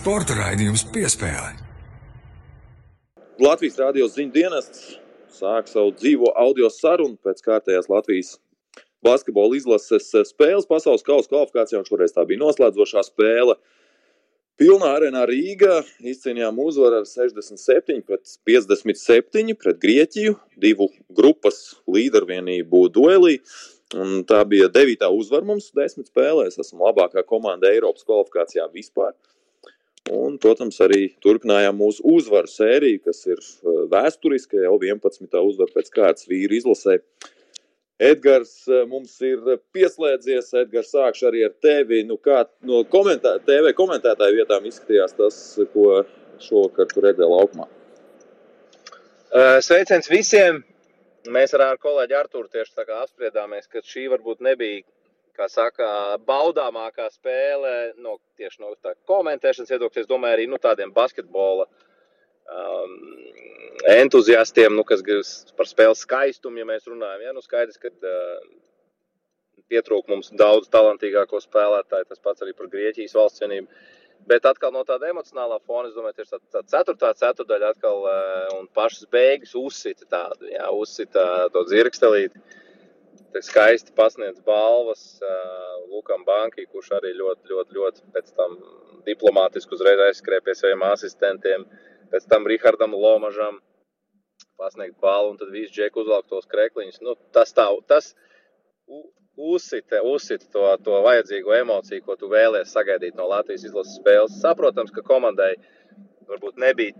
Sporta raidījums piespēlē. Latvijas radio ziņu dienests sāk savu dzīvo audio sarunu pēc kārtējās Latvijas basketbola izlases spēles pasaules kausa kvalifikācijā. Šoreiz tā bija noslēdzošā spēle. Pilnā arēnā Rīgā izcīnījām uzvaru ar 67 pret 57 pret Grieķiju, divu grupas līdervienību duelī. Un tā bija devītā uzvara mums desmit spēlēs. Esam labākā komanda Eiropas kvalifikācijā vispār. Un, protams, arī turpinājām mūsu uzvaru sēriju, kas ir uh, vēsturiska, jau 11. uzvara pēc kārtas vīru izlasē. Edgars uh, mums ir pieslēdzies. Edgars, sākšu arī ar tevi. Nu, kā no komentā, TV komentētāju vietām izskatījās tas, ko šovakar tu redzēji laukumā? Uh, sveiciens visiem! Mēs ar kolēģi Artūru tieši apspriedāmies, ka šī varbūt nebija saka, baudāmākā spēle no tieši no komentēšanas viedokļa. Es domāju, arī nu, tādiem basketbola um, entuziastiem, nu, kas grib par spēles skaistumu, ja mēs runājam. Ja, nu, skaidrs, ka uh, pietrūk mums daudz talantīgāko spēlētāju, tas pats arī par Grieķijas valsts vienību. Bet atkal no tāda emocionālā fona, es domāju, tieši tā, tā ceturtā ceturdaļa atkal uh, un pašas beigas uzsita tādu, jā, uzsita to dzirkstelīti skaisti pasniedz balvas uh, Lukam Bankai, kurš arī ļoti, ļoti, ļoti pēc tam diplomātiski uzreiz aizskrēja pie saviem asistentiem, pēc tam Rihardam Lomažam pasniegt balvu, un tad viss džeku uzvelk tos krekliņus. Nu, tas tā, tas uzsita, uzsita to, to vajadzīgo emociju, ko tu vēlies sagaidīt no Latvijas izlases spēles. Saprotams, ka komandai varbūt nebija,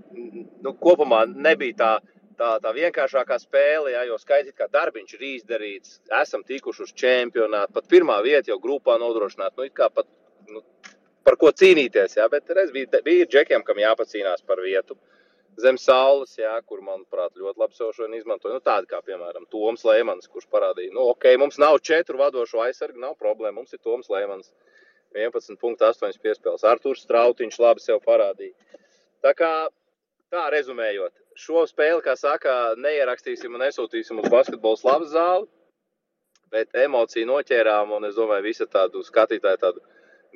nu, kopumā nebija tā tā, tā vienkāršākā spēle, ja, jo skaidrs, ka darbiņš ir izdarīts, esam tikuši uz čempionātu, pat pirmā vieta jau grupā nodrošināta. Nu, pat, nu, par ko cīnīties, ja, bet reiz bija, bija džekiem, kam jāpacīnās par vietu. Zem saules, jā, kur, manuprāt, ļoti labi sev šodien izmantoja. Nu, tādi kā, piemēram, Toms Lēmans, kurš parādīja, nu, ok, mums nav četru vadošo aizsargu, nav problēma. Mums ir Toms Lēmans, 11,8 piespēles. Arthurs Strautiņš labi sev parādīja. Tā kā, tā rezumējot, šo spēli, kā saka, neierakstīsim un nesūtīsim uz basketbola slavas zāli, bet emociju noķērām un es domāju, visa tādu skatītāju tādu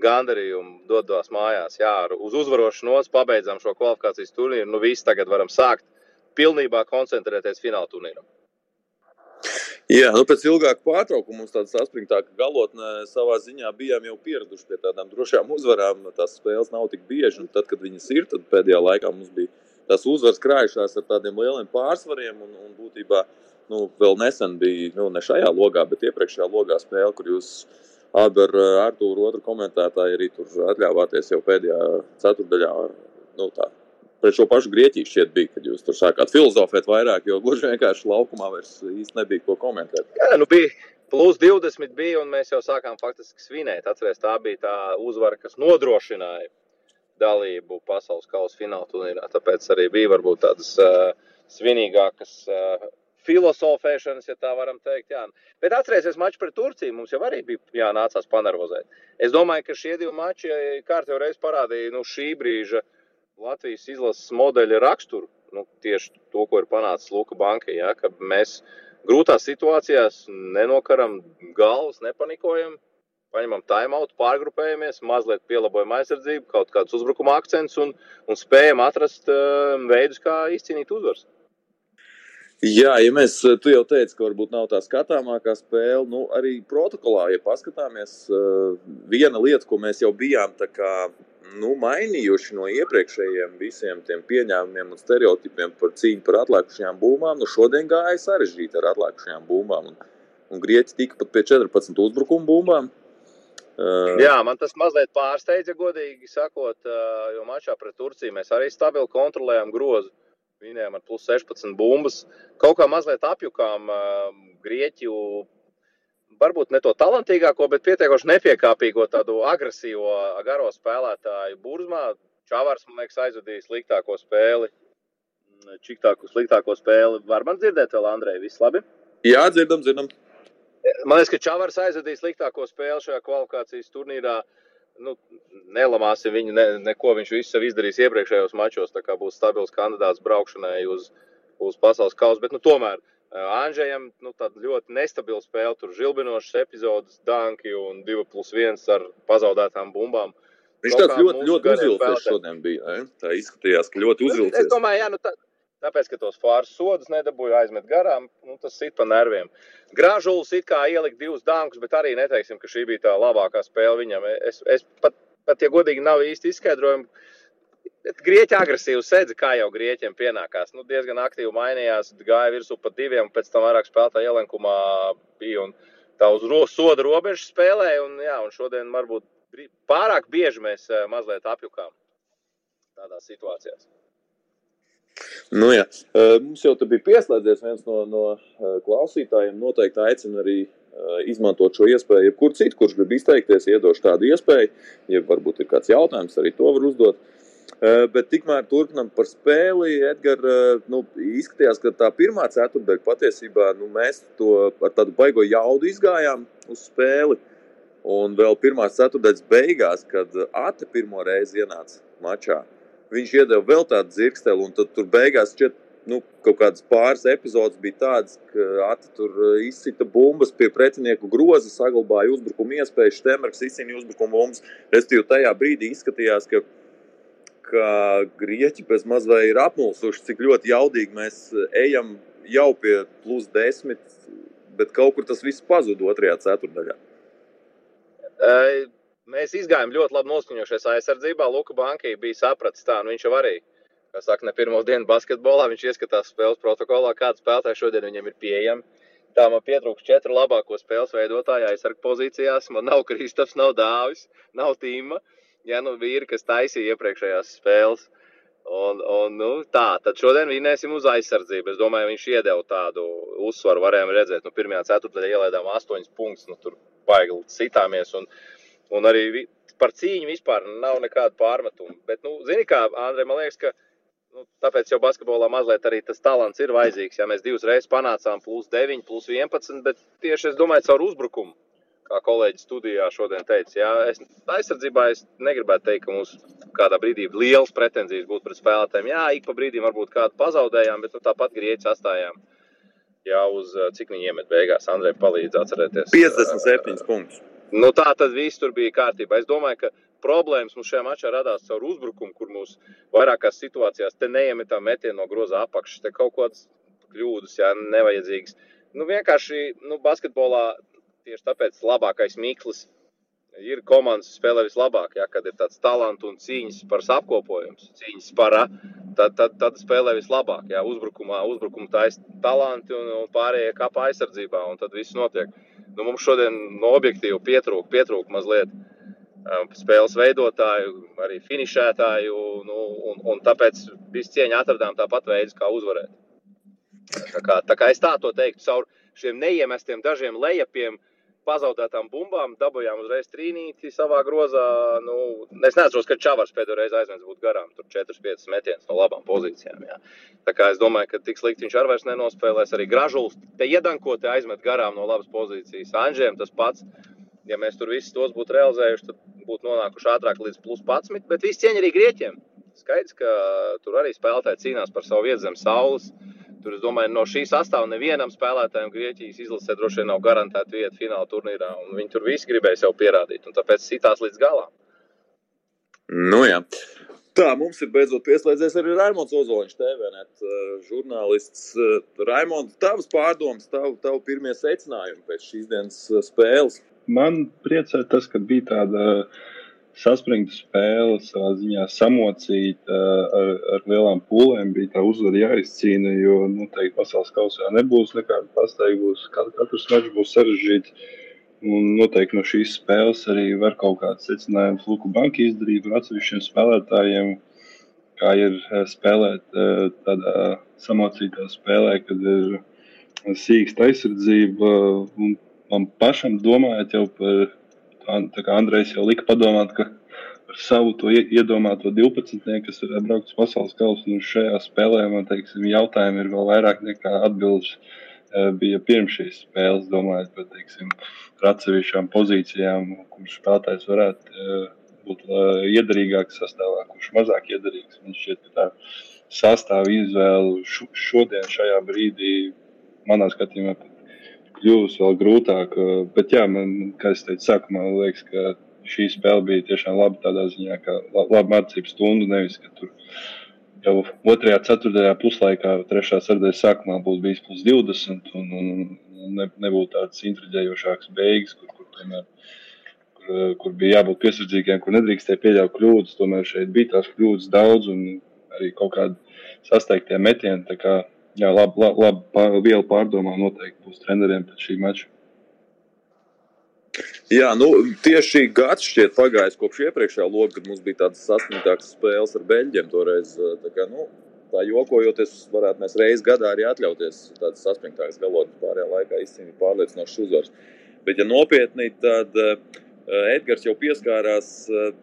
gandarījumu dodos mājās. Jā, uz uzvarošu nos pabeidzām šo kvalifikācijas turnīru. Nu, visi tagad varam sākt pilnībā koncentrēties fināla turnīram. Jā, nu pēc ilgāka pārtraukuma mums tāda saspringtāka galotne savā ziņā bijām jau pieraduši pie tādām drošām uzvarām. Tās spēles nav tik bieži, un tad, kad viņas ir, tad pēdējā laikā mums bija tās uzvaras krājušās ar tādiem lieliem pārsvariem. Un, un būtībā nu, vēl nesen bija, nu, ne šajā logā, bet iepriekšējā logā spēle, kur jūs abi ar Arthuru otru komentētāju arī tur atļāvāties jau pēdējā ceturdaļā. Nu, tā. Pret šo pašu Grieķiju šķiet bija, kad jūs tur sākāt filozofēt vairāk, jo gluži vienkārši laukumā vairs īsti nebija ko komentēt. Jā, nu bija plus 20 bija, un mēs jau sākām faktiski svinēt. Atcerieties, tā bija tā uzvara, kas nodrošināja dalību pasaules kausa fināla turnīrā. Tāpēc arī bija varbūt tādas uh, svinīgākas uh, filozofēšanas, ja tā varam teikt. Jā. Bet atcerieties, mačs pret Turciju mums jau arī bija jānācās panervozēt. Es domāju, ka šie divi mači kārtībā reiz parādīja nu, šī brīža Latvijas izlases modeļa raksturu. Nu, tieši to, ko ir panācis Luka Banka. Ja, mēs grūtās situācijās nenokaram galvas, nepanikojam, paņemam timeout, pārgrupējamies, mazliet pielabojam aizsardzību, kaut kādus uzbrukuma akcentus un, un spējam atrast uh, veidus, kā izcīnīt uzvaras. Jā, ja mēs, tu jau teici, ka varbūt nav tā skatāmākā spēle, nu arī protokolā, ja paskatāmies, uh, viena lieta, ko mēs jau bijām tā kā nu, mainījuši no iepriekšējiem visiem tiem pieņēmumiem un stereotipiem par cīņu par atlikušajām būmām, nu šodien gāja sarežģīti ar atlikušajām būmām. Un, un Grieķi tika pat pie 14 uzbrukuma būmām. Uh, Jā, man tas mazliet pārsteidza, godīgi sakot, jo mačā pret Turciju mēs arī stabili kontrolējām grozu. Viņiem ar plus 16 bumbas. Kaut kā mazliet apjukām uh, Grieķiju, varbūt ne to talantīgāko, bet pietiekoši nepiekāpīgo tādu agresīvo garo spēlētāju burzmā. Čavars, man liekas, aizvadīja sliktāko spēli. Čiktāku sliktāko spēli. Var man dzirdēt vēl, Andrej, viss labi? Jā, dzirdam, dzirdam. Man liekas, ka Čavars aizvadīja sliktāko spēli šajā kvalifikācijas turnīrā. Nu, nelamāsim viņu, ne, neko viņš visu sev izdarījis iepriekšējos mačos. Tā kā būs stabils kandidāts braukšanai uz, uz pasaules kausu. Bet nu, tomēr Anžējam nu, ļoti nestabila spēle. Tur žilbinošas epizodes, danki un 2 plus 1 ar pazaudētām bumbām. Viņš tāds ļoti, ļoti uzvilcies šodien bija. Ne? Tā izskatījās, ka ļoti uzvilcies. Es domāju, jā, nu, tā, tāpēc, ka tos fārus sodus nedabūja aizmet garām, nu, tas sit pa nerviem. Grāžulis it kā ielika divus dāngus, bet arī neteiksim, ka šī bija tā labākā spēle viņam. Es, es pat, pat, ja godīgi nav īsti izskaidrojumi, Grieķi agresīvi sēdza, kā jau grieķiem pienākās. Nu, diezgan aktīvi mainījās, gāja virsū pa diviem, pēc tam vairāk spēlētāju ielenkumā bija un tā uz ro, soda robežas spēlēja. Un, jā, un šodien varbūt pārāk bieži mēs eh, mazliet apjukām tādās situācijās. Nu, jā. Eh, mums jau bija pieslēdzies viens no, no eh, klausītājiem. Noteikti aicinu arī izmantot šo iespēju. Jebkur citur, kurš grib izteikties, iedošu tādu iespēju. Ja varbūt ir kāds jautājums, arī to var uzdot. Bet tikmēr turpinām par spēli. Edgars, nu, izskatījās, ka tā pirmā ceturtdaļa patiesībā nu, mēs to ar tādu baigo jaudu izgājām uz spēli. Un vēl pirmā ceturtdaļas beigās, kad Ate pirmo reizi ienāca mačā, viņš iedeva vēl tādu dzirksteli, un tad tur beigās šķiet, nu, kaut kādas pāris epizodes bija tādas, ka Ate tur eh, izsita bumbas pie pretinieku groza, saglabāja uzbrukuma iespēju, Štemerks izcīnīja uzbrukuma bumbas. Respektīvi, tajā brīdī izskatījās, ka ka grieķi bez mazā ir apmulsuši, cik ļoti jaudīgi mēs ejam jau pie plus desmit, bet kaut kur tas viss pazuda otrajā ceturdaļā. Mēs izgājām ļoti labi noskaņojušies aizsardzībā. Luka Banka bija sapratis tā, un viņš jau arī, kā saka, ne pirmo dienu basketbolā, viņš ieskatās spēles protokolā, kāda spēlētāja šodien viņam ir pieejama. Tā man pietrūks četru labāko spēles veidotāju aizsargu pozīcijās. Man nav Kristofs, nav Dāvis, nav Tīma. Uh, ja nu vīri, kas taisīja iepriekšējās spēles. Un, un, nu, tā, tad šodien vinēsim uz aizsardzību. Es domāju, viņš iedeva tādu uzsvaru. Varējām redzēt, nu, pirmajā ceturtajā ielaidām astoņus punktus, nu, tur baigi citāmies. Un, un arī par cīņu vispār nav nekāda pārmetuma. Bet, nu, zini, kā Andrej, man liekas, ka nu, tāpēc jau basketbolā mazliet arī tas talants ir vajadzīgs. Ja mēs divas reizes panācām plus 9, plus 11, bet tieši es domāju, caur uzbrukumu kā kolēģis studijā šodien teica, jā, es aizsardzībā es negribētu teikt, ka mums kādā brīdī liels pretenzijas būtu pret spēlētājiem. Jā, ik pa brīdim varbūt kādu pazaudējām, bet nu, tāpat grieķis atstājām. Jā, uz cik viņi iemet beigās, Andrej, palīdz atcerēties. 57 uh, punktus. Nu, tā tad viss tur bija kārtībā. Es domāju, ka problēmas mums šajā mačā radās caur uzbrukumu, kur mūs vairākās situācijās te neiemetām metienu no groza apakšas, te kaut kādas kļūdas, jā, nevajadzīgas. Nu, vienkārši nu, basketbolā Tieši tāpēc labākais Mikls ir komandas spēlē vislabāk. Ja, kad ir tāds talants un cīņas par apkopojums, cīņas par tad, tad, tad spēlē vislabāk. Ja, uzbrukumā, uzbrukumā taisa talanti un, un pārējie kāpā aizsardzībā, un tad viss notiek. Nu, mums šodien no objektīva pietrūka, pietrūka mazliet um, spēles veidotāju, arī finišētāju, nu, un, un tāpēc visu cieņu atradām tāpat veids, kā uzvarēt. Tā kā, tā kā es tā to teiktu, caur šiem neiemestiem dažiem lejapiem, uh, pazaudētām bumbām, dabūjām uzreiz trīnīti savā grozā. Nu, es neatceros, ka Čavars pēdējo reizi aizmets būt garām. Tur 4-5 metienus no labām pozīcijām. Jā. Tā kā es domāju, ka tik slikti viņš ar vairs nenospēlēs. Arī Gražuls te iedankoti aizmet garām no labas pozīcijas. Anžiem tas pats. Ja mēs tur visus tos būtu realizējuši, tad būtu nonākuši ātrāk līdz plus 11. Bet viss cieņa arī grieķiem. Skaidrs, ka tur arī spēlētāji cīnās par savu vietu zem saules. Tur, es domāju, no šī sastāvā nevienam spēlētājam Grieķijas izlasē droši vien nav garantēta vieta fināla turnīrā. Viņi tur visi gribēja sev pierādīt, un tāpēc sitās līdz galam. Nu, jā. Tā, mums ir beidzot pieslēdzies arī Raimons Ozoliņš, TVNet uh, žurnālists. Uh, Raimons, tavas pārdomas, tavu, tavu pirmie secinājumi pēc šīs dienas uh, spēles? Man priecē tas, ka bija tāda uh, saspringta spēle, savā ziņā samocīta ar, ar lielām pūlēm. Bija tā uzvara jāizcīna, jo noteikti pasaules kausā nebūs nekāda pastaigus. Katrs mačs būs sarežģīts. Un noteikti no šīs spēles arī var kaut kāds secinājums Luku Banka izdarīt par atsevišķiem spēlētājiem, kā ir spēlēt tādā samocītā spēlē, kad ir sīksta aizsardzība. Un man pašam domājot jau par tā kā Andrejs jau lika padomāt, ka ar savu to iedomāto 12, kas ir braukt uz pasaules kausu, nu šajā spēlē man teiksim, jautājumi ir vēl vairāk nekā atbildes. bija pirms šīs spēles, domājot par, teiksim, par atsevišķām pozīcijām, kurš spēlētājs varētu būt iederīgāks sastāvā, kurš mazāk iederīgs. Man šķiet, ka tā sastāva izvēle šodien, šajā brīdī, manā skatījumā, kļuvusi vēl grūtāk. Bet, jā, man, kā es teicu, sākumā liekas, ka šī spēle bija tiešām laba tādā ziņā, ka laba mācību stunda, nevis, ka tur jau otrajā, ceturtajā puslaikā, trešā sardēļa sākumā būtu bijis plus 20 un, un, un ne, nebūtu tāds intriģējošāks beigas, kur, kur, tomēr, kur, kur bija jābūt piesardzīgiem, kur nedrīkstēja pieļaut kļūdas. Tomēr šeit bija tās kļūdas daudz un arī kaut kādi sasteigtie metieni. Jā, labi, labi, labi viela pārdomā noteikti būs treneriem pēc šī mača. Jā, nu, tieši gads šķiet pagājis kopš iepriekšējā loga, kad mums bija tādas sasniegtākas spēles ar Beļģiem. Toreiz, tā, kā, nu, tā jokojoties, varētu mēs reizes gadā arī atļauties tādas sasniegtākas galotnes pārējā laikā izcīnīt pārliecinošas uzvaras. Bet, ja nopietni, tad Edgars jau pieskārās uh,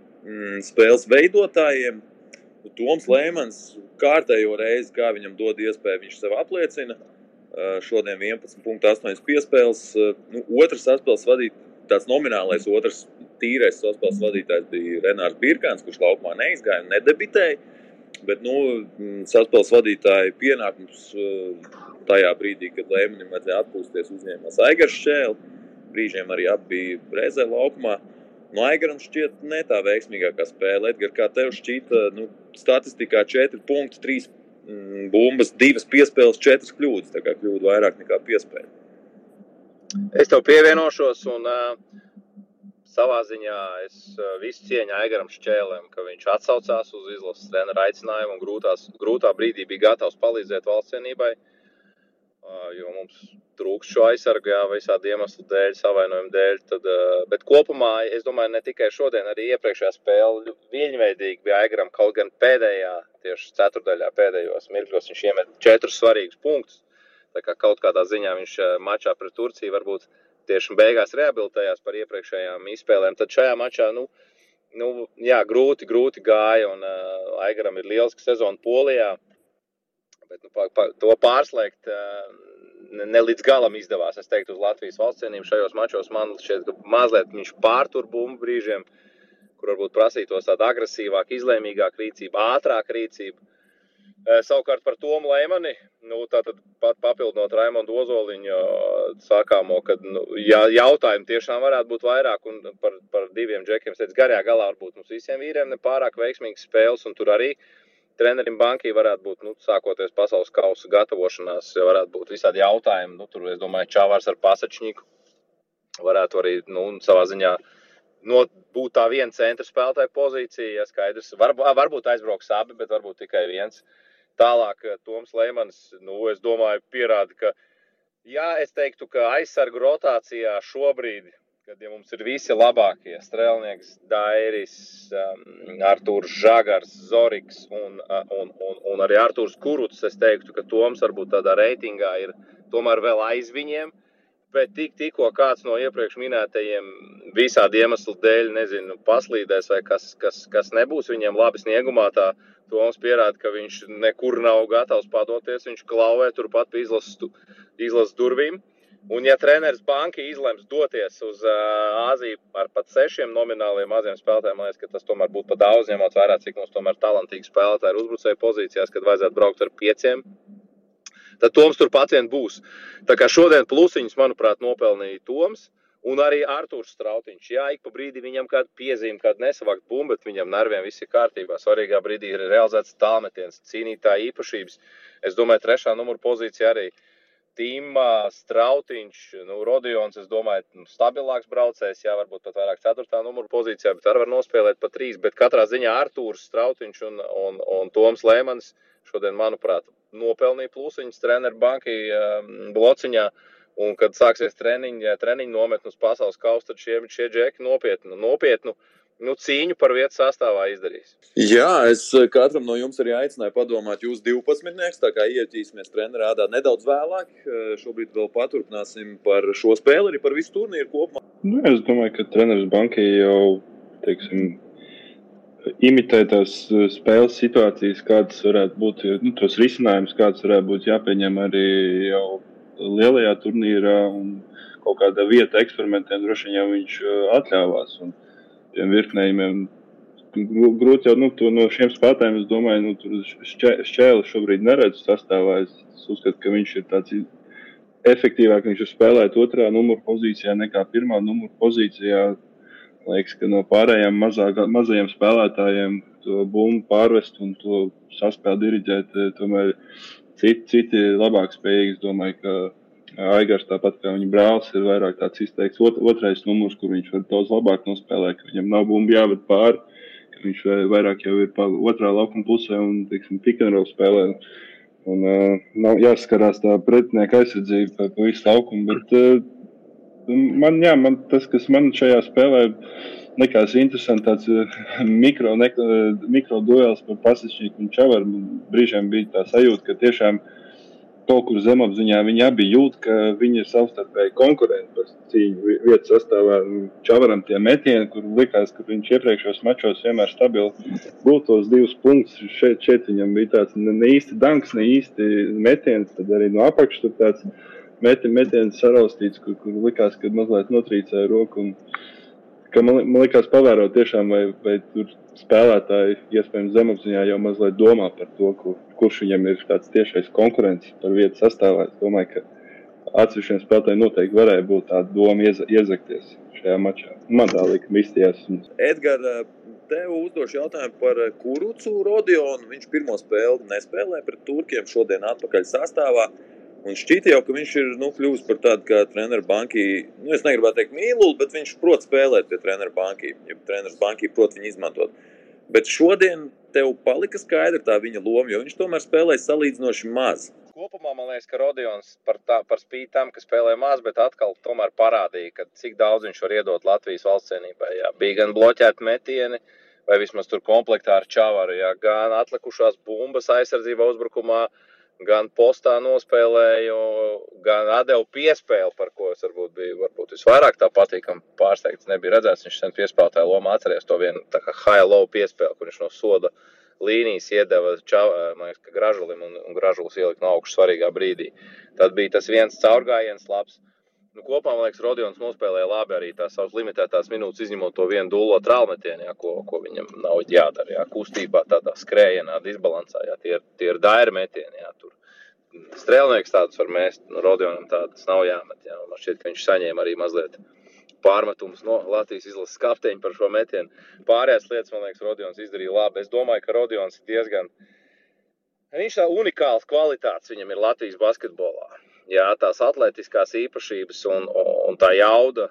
spēles veidotājiem. Toms Lēmans kārtējo reizi, kā viņam dod iespēju, viņš sev apliecina. Šodien 11,8 piespēles. Nu, otrs atspēles vadīt, tāds nominālais otrs tīrais saspēles vadītājs bija Renārs Birkāns, kurš laukumā neizgāja un nedebitēja. Bet nu, saspēles vadītāja pienākums tajā brīdī, kad Lēmanim vajadzēja atpūsties, uzņēmās Aigars Šēls. Brīžiem arī abi bija reizē laukumā. No Aigaram šķiet ne tā veiksmīgākā spēle. Edgar, kā tev šķita, nu, statistikā 4 punkti, 3 mm, bumbas, 2 piespēles, 4 kļūdas. Tā kā kļūda vairāk nekā piespēle. Es tev pievienošos, un uh, savā ziņā es uh, visu cieņu Aigaram Šķēlēm, ka viņš atsaucās uz izlases treneru aicinājumu un grūtās, grūtā brīdī bija gatavs palīdzēt valsts cienībai. Uh, jo mums trūks šo aizsargu, jā, visādi iemeslu dēļ, savainojumu dēļ. Tad, bet kopumā, es domāju, ne tikai šodien, arī iepriekšējā spēlē viņveidīgi bija Aigaram kaut gan pēdējā, tieši ceturdaļā pēdējos mirkļos viņš iemet četrus svarīgus punktus kā kaut kādā ziņā viņš mačā pret Turciju varbūt tieši beigās rehabilitējās par iepriekšējām izspēlēm. Tad šajā mačā, nu, nu jā, grūti, grūti gāja, un uh, Aigaram ir lieliska sezona Polijā. Bet, nu, pa, pa, to pārslēgt uh, ne, ne līdz galam izdevās. Es teiktu, uz Latvijas valsts cienību šajos mačos man šķiet, ka mazliet viņš pārtur bumbu brīžiem, kur varbūt prasītos tāda agresīvāka, izlēmīgāka rīcība, ātrāka rīcība. Savukārt par Tomu Lēmani, nu, tātad pat papildinot Raimondu Ozoliņu sākāmo, ka nu, jā, jautājumi tiešām varētu būt vairāk un par, par diviem džekiem. Es teicu, garajā galā varbūt mums visiem vīriem nepārāk veiksmīgas spēles un tur arī trenerim bankī varētu būt, nu, sākoties pasaules kausa gatavošanās, varētu būt visādi jautājumi. Nu, tur, es domāju, Čāvārs ar Pasačņiku varētu arī, nu, savā ziņā no, būt tā viena centra spēlētāja pozīcija, ja skaidrs. Var, varbūt aizbrauks abi, bet varbūt tikai viens. Tālāk eh, Toms Lemans, nu, es domāju, pierāda, ka, jā, es teiktu, ka aizsargu rotācijā šobrīd, kad ja mums ir visi labākie strēlnieks, Dairis, um, Artūrs Žagars, Zoriks un, uh, un, un, un arī Artūrs Kuruts, es teiktu, ka Toms varbūt tādā reitingā ir tomēr vēl aiz viņiem. Bet tik, tikko kāds no iepriekš minētajiem visādi iemeslu dēļ, nezinu, paslīdēs vai kas, kas, kas nebūs viņiem labi sniegumā, tā Toms pierāda, ka viņš nekur nav gatavs padoties. Viņš klauvē turpat pie izlases, izlases durvīm. Un, ja treneris banka izlems doties uz Āziju ar pat sešiem nomināliem maziem spēlētājiem, man liekas, ka tas tomēr būtu pat daudz, ņemot vērā, cik mums tomēr talantīgi spēlētāji ir uzbrucēji pozīcijās, kad vajadzētu braukt ar pieciem. Tad Toms turpat vien būs. Tā kā šodien plusiņus, manuprāt, nopelnīja Toms. Un arī Arthurs Strautiņš. Jā, ik pa brīdim viņam kāda piezīme, kāda nesavākt bumbu, bet viņam nerviem viss ir kārtībā. Svarīgā brīdī ir realizēts tālmetiens, cīnītāja īpašības. Es domāju, trešā numura pozīcija arī. Tīmā Strautiņš, nu, Rodions, es domāju, nu, stabilāks braucējs, jā, varbūt pat vairāk ceturtā numura pozīcijā, bet arī var nospēlēt pa trīs. Bet katrā ziņā Artūrs Strautiņš un, un, un Toms Lēmans šodien, manuprāt, nopelnīja plusiņus treneru bankai um, blociņā. Uh, Un, kad sāksies treniņi, ja treniņu nometnes pasaules kausa, tad šie, šie džeki nopietnu, nopietnu nu, cīņu par vietu sastāvā izdarīs. Jā, es eh, katram no jums arī aicināju padomāt, jūs 12. Tā kā ieķīsimies treniņā rādā nedaudz vēlāk. Eh, šobrīd vēl paturpināsim par šo spēli, arī par visu turnīru kopumā. Nu, es domāju, ka treneris bankai jau, teiksim, imitē tās eh, spēles situācijas, kādas varētu būt, nu, tos risinājumus, kāds varētu būt jāpieņem arī jau lielajā turnīrā un kaut kādā vietā eksperimentiem droši vien jau viņš atļāvās. Un tiem virknējumiem grūti jau nu, no šiem spēlētājiem, es domāju, nu, tur šķēli šobrīd neredzu sastāvā. Es uzskatu, ka viņš ir tāds efektīvāk, viņš ir spēlēt otrā numura pozīcijā nekā pirmā numura pozīcijā. Liekas, ka no pārējiem mazāk, mazajiem spēlētājiem to bumbu pārvest un to saspēli diriģēt, tomēr citi, citi labāk spējīgi. Es domāju, ka Aigars, tāpat kā viņa brālis, ir vairāk tāds izteikts ot, otrais numurs, kur viņš var daudz labāk nospēlēt, ka viņam nav bumbu jāved pāri, ka viņš vairāk jau ir pa otrā laukuma pusē un, teiksim, pikanrola spēlē. Un uh, nav jāskarās tā pretinieka aizsardzība pa, visu laukumu, bet uh, man, jā, man tas, kas man šajā spēlē likās interesanti, tāds uh, mikro, ne, mikro duels par pasišķīgu un čavaru. Brīžiem bija tā sajūta, ka tiešām uh, kaut kur zemapziņā viņi abi jūt, ka viņi ir savstarpēji konkurenti par cīņu vietas sastāvā. Čavaram tie metieni, kur likās, ka viņš iepriekšējos mačos vienmēr stabili gūtos tos divus punktus. Šeit, šeit viņam bija tāds ne, ne īsti danks, ne īsti metiens, tad arī no apakšas tur tāds meti, metiens saraustīts, kur, kur likās, ka mazliet notrīcēja roku. Un, ka man, man liekas, pavērot tiešām, vai, vai tur spēlētāji iespējams zemapziņā jau mazliet domā par to, kur, kurš viņam ir tāds tiešais konkurents par vietu sastāvā. Es domāju, ka atsevišķiem spēlētājiem noteikti varēja būt tāda doma ieza, iezakties šajā mačā. Man tā likuma izstījās. Edgars, tev uzdošu jautājumu par Kurucu Rodionu. Viņš pirmo spēli nespēlēja pret Turkiem, šodien atpakaļ sastāvā. Un šķiet jau, ka viņš ir nu, kļuvis par tādu kā treneru banki. Nu, es negribētu teikt mīlulu, bet viņš prot spēlēt pie treneru banki. Ja treneris banki prot viņu izmantot. Bet šodien tev palika skaidra tā viņa loma, jo viņš tomēr spēlēja salīdzinoši maz. Kopumā man liekas, ka Rodions par, tā, par spīti tam, ka spēlē maz, bet atkal parādīja, ka cik daudz viņš var iedot Latvijas valsts cienībai. Bija gan bloķēti metieni, vai vismaz tur komplektā ar čavaru, jā, gan atlikušās bumbas aizsardzībā uzbrukumā gan postā nospēlēju, gan atdevu piespēli, par ko es varbūt biju varbūt visvairāk tā patīkami pārsteigts. Nebija redzēts, viņš sen piespēlētāja lomā atceries to vienu tā kā high-low piespēli, kur viņš no soda līnijas iedeva liekas, gražulim un, un gražulis ielika no augšas svarīgā brīdī. Tad bija tas viens caurgājiens labs. Nu, kopumā, man liekas, Rodions nospēlēja labi arī tās savas limitētās minūtes, izņemot to vienu dūlo traumatēnu, ko, ko viņam nav jādara. Jā, kustībā, tādā skrējienā, disbalansā. Jā, tie, ir, tie ir daira metieni. Jā, tur. Strēlnieks tādus var mēst, no Rodionam tādas nav jāmet. Jā, man šķiet, ka viņš saņēma arī mazliet pārmetumus no Latvijas izlases kapteiņa par šo metienu. Pārējās lietas, man liekas, Rodions izdarīja labi. Es domāju, ka Rodions ir diezgan. Viņš tā unikāls kvalitātes viņam ir Latvijas basketbolā jā, tās atletiskās īpašības un, un tā jauda.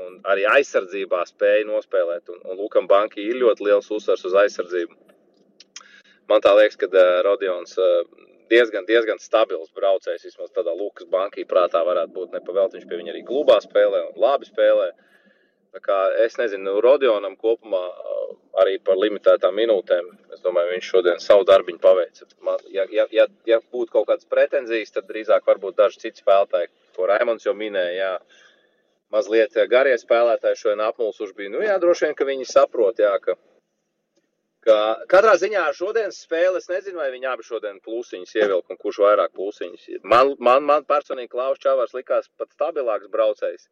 Un arī aizsardzībā spēja nospēlēt. Un, un Lukam Bankai ir ļoti liels uzsvars uz aizsardzību. Man liekas, ka uh, Rodions uh, diezgan, diezgan stabils braucējs. Vismaz tādā Lukas Bankai prātā varētu būt nepavēlts. Viņš pie viņa arī klubā spēlē un labi spēlē. Kā es nezinu, Rodionam kopumā arī par limitētām minūtēm. Es domāju, viņš šodien savu darbu paveica. Man, ja, ja, ja, ja būtu kaut kādas pretenzijas, tad drīzāk varbūt daži citi spēlētāji, ko Raimons jau minēja. Jā, mazliet garie spēlētāji šodien apmulsuši bija. Nu, jā, droši vien, ka viņi saprot, jā, ka, ka katrā ziņā ar šodienas spēli es nezinu, vai viņi abi šodien plusiņus ievilka un kurš vairāk plusiņus. Man, man, man personīgi Klaus Čavars likās pat stabilāks braucējs.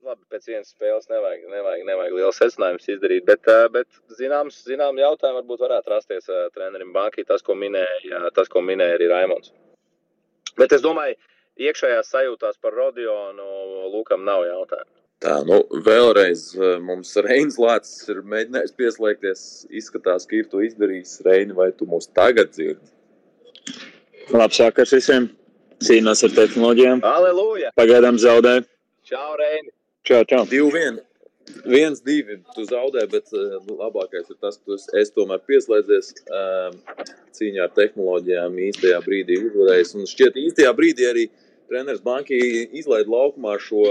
Labi, pēc vienas spēles nevajag, nevajag, nevajag liels secinājums izdarīt, bet, bet zināms, zinām jautājumi varbūt varētu rasties trenerim Bankī, tas, ko minēja, tas, ko minēja arī Raimons. Bet es domāju, iekšējās sajūtās par Rodionu Lūkam nav jautājumu. Tā, nu, vēlreiz mums Reinas Lācis ir mēģinājis pieslēgties. Izskatās, ka ir to izdarījis. Reini, vai tu mūs tagad dzirdi? Labs vakars visiem! Cīnās ar tehnoloģijām. Aleluja! Pagaidām zaudēju. Čau, Reini! Čau, čau. Divi, viens. Viens, divi, tu zaudē, bet uh, labākais ir tas, ka esi tomēr pieslēdzies uh, cīņā ar tehnoloģijām, īstajā brīdī uzvarējis. Un šķiet, īstajā brīdī arī treneris Banki izlaida laukumā šo,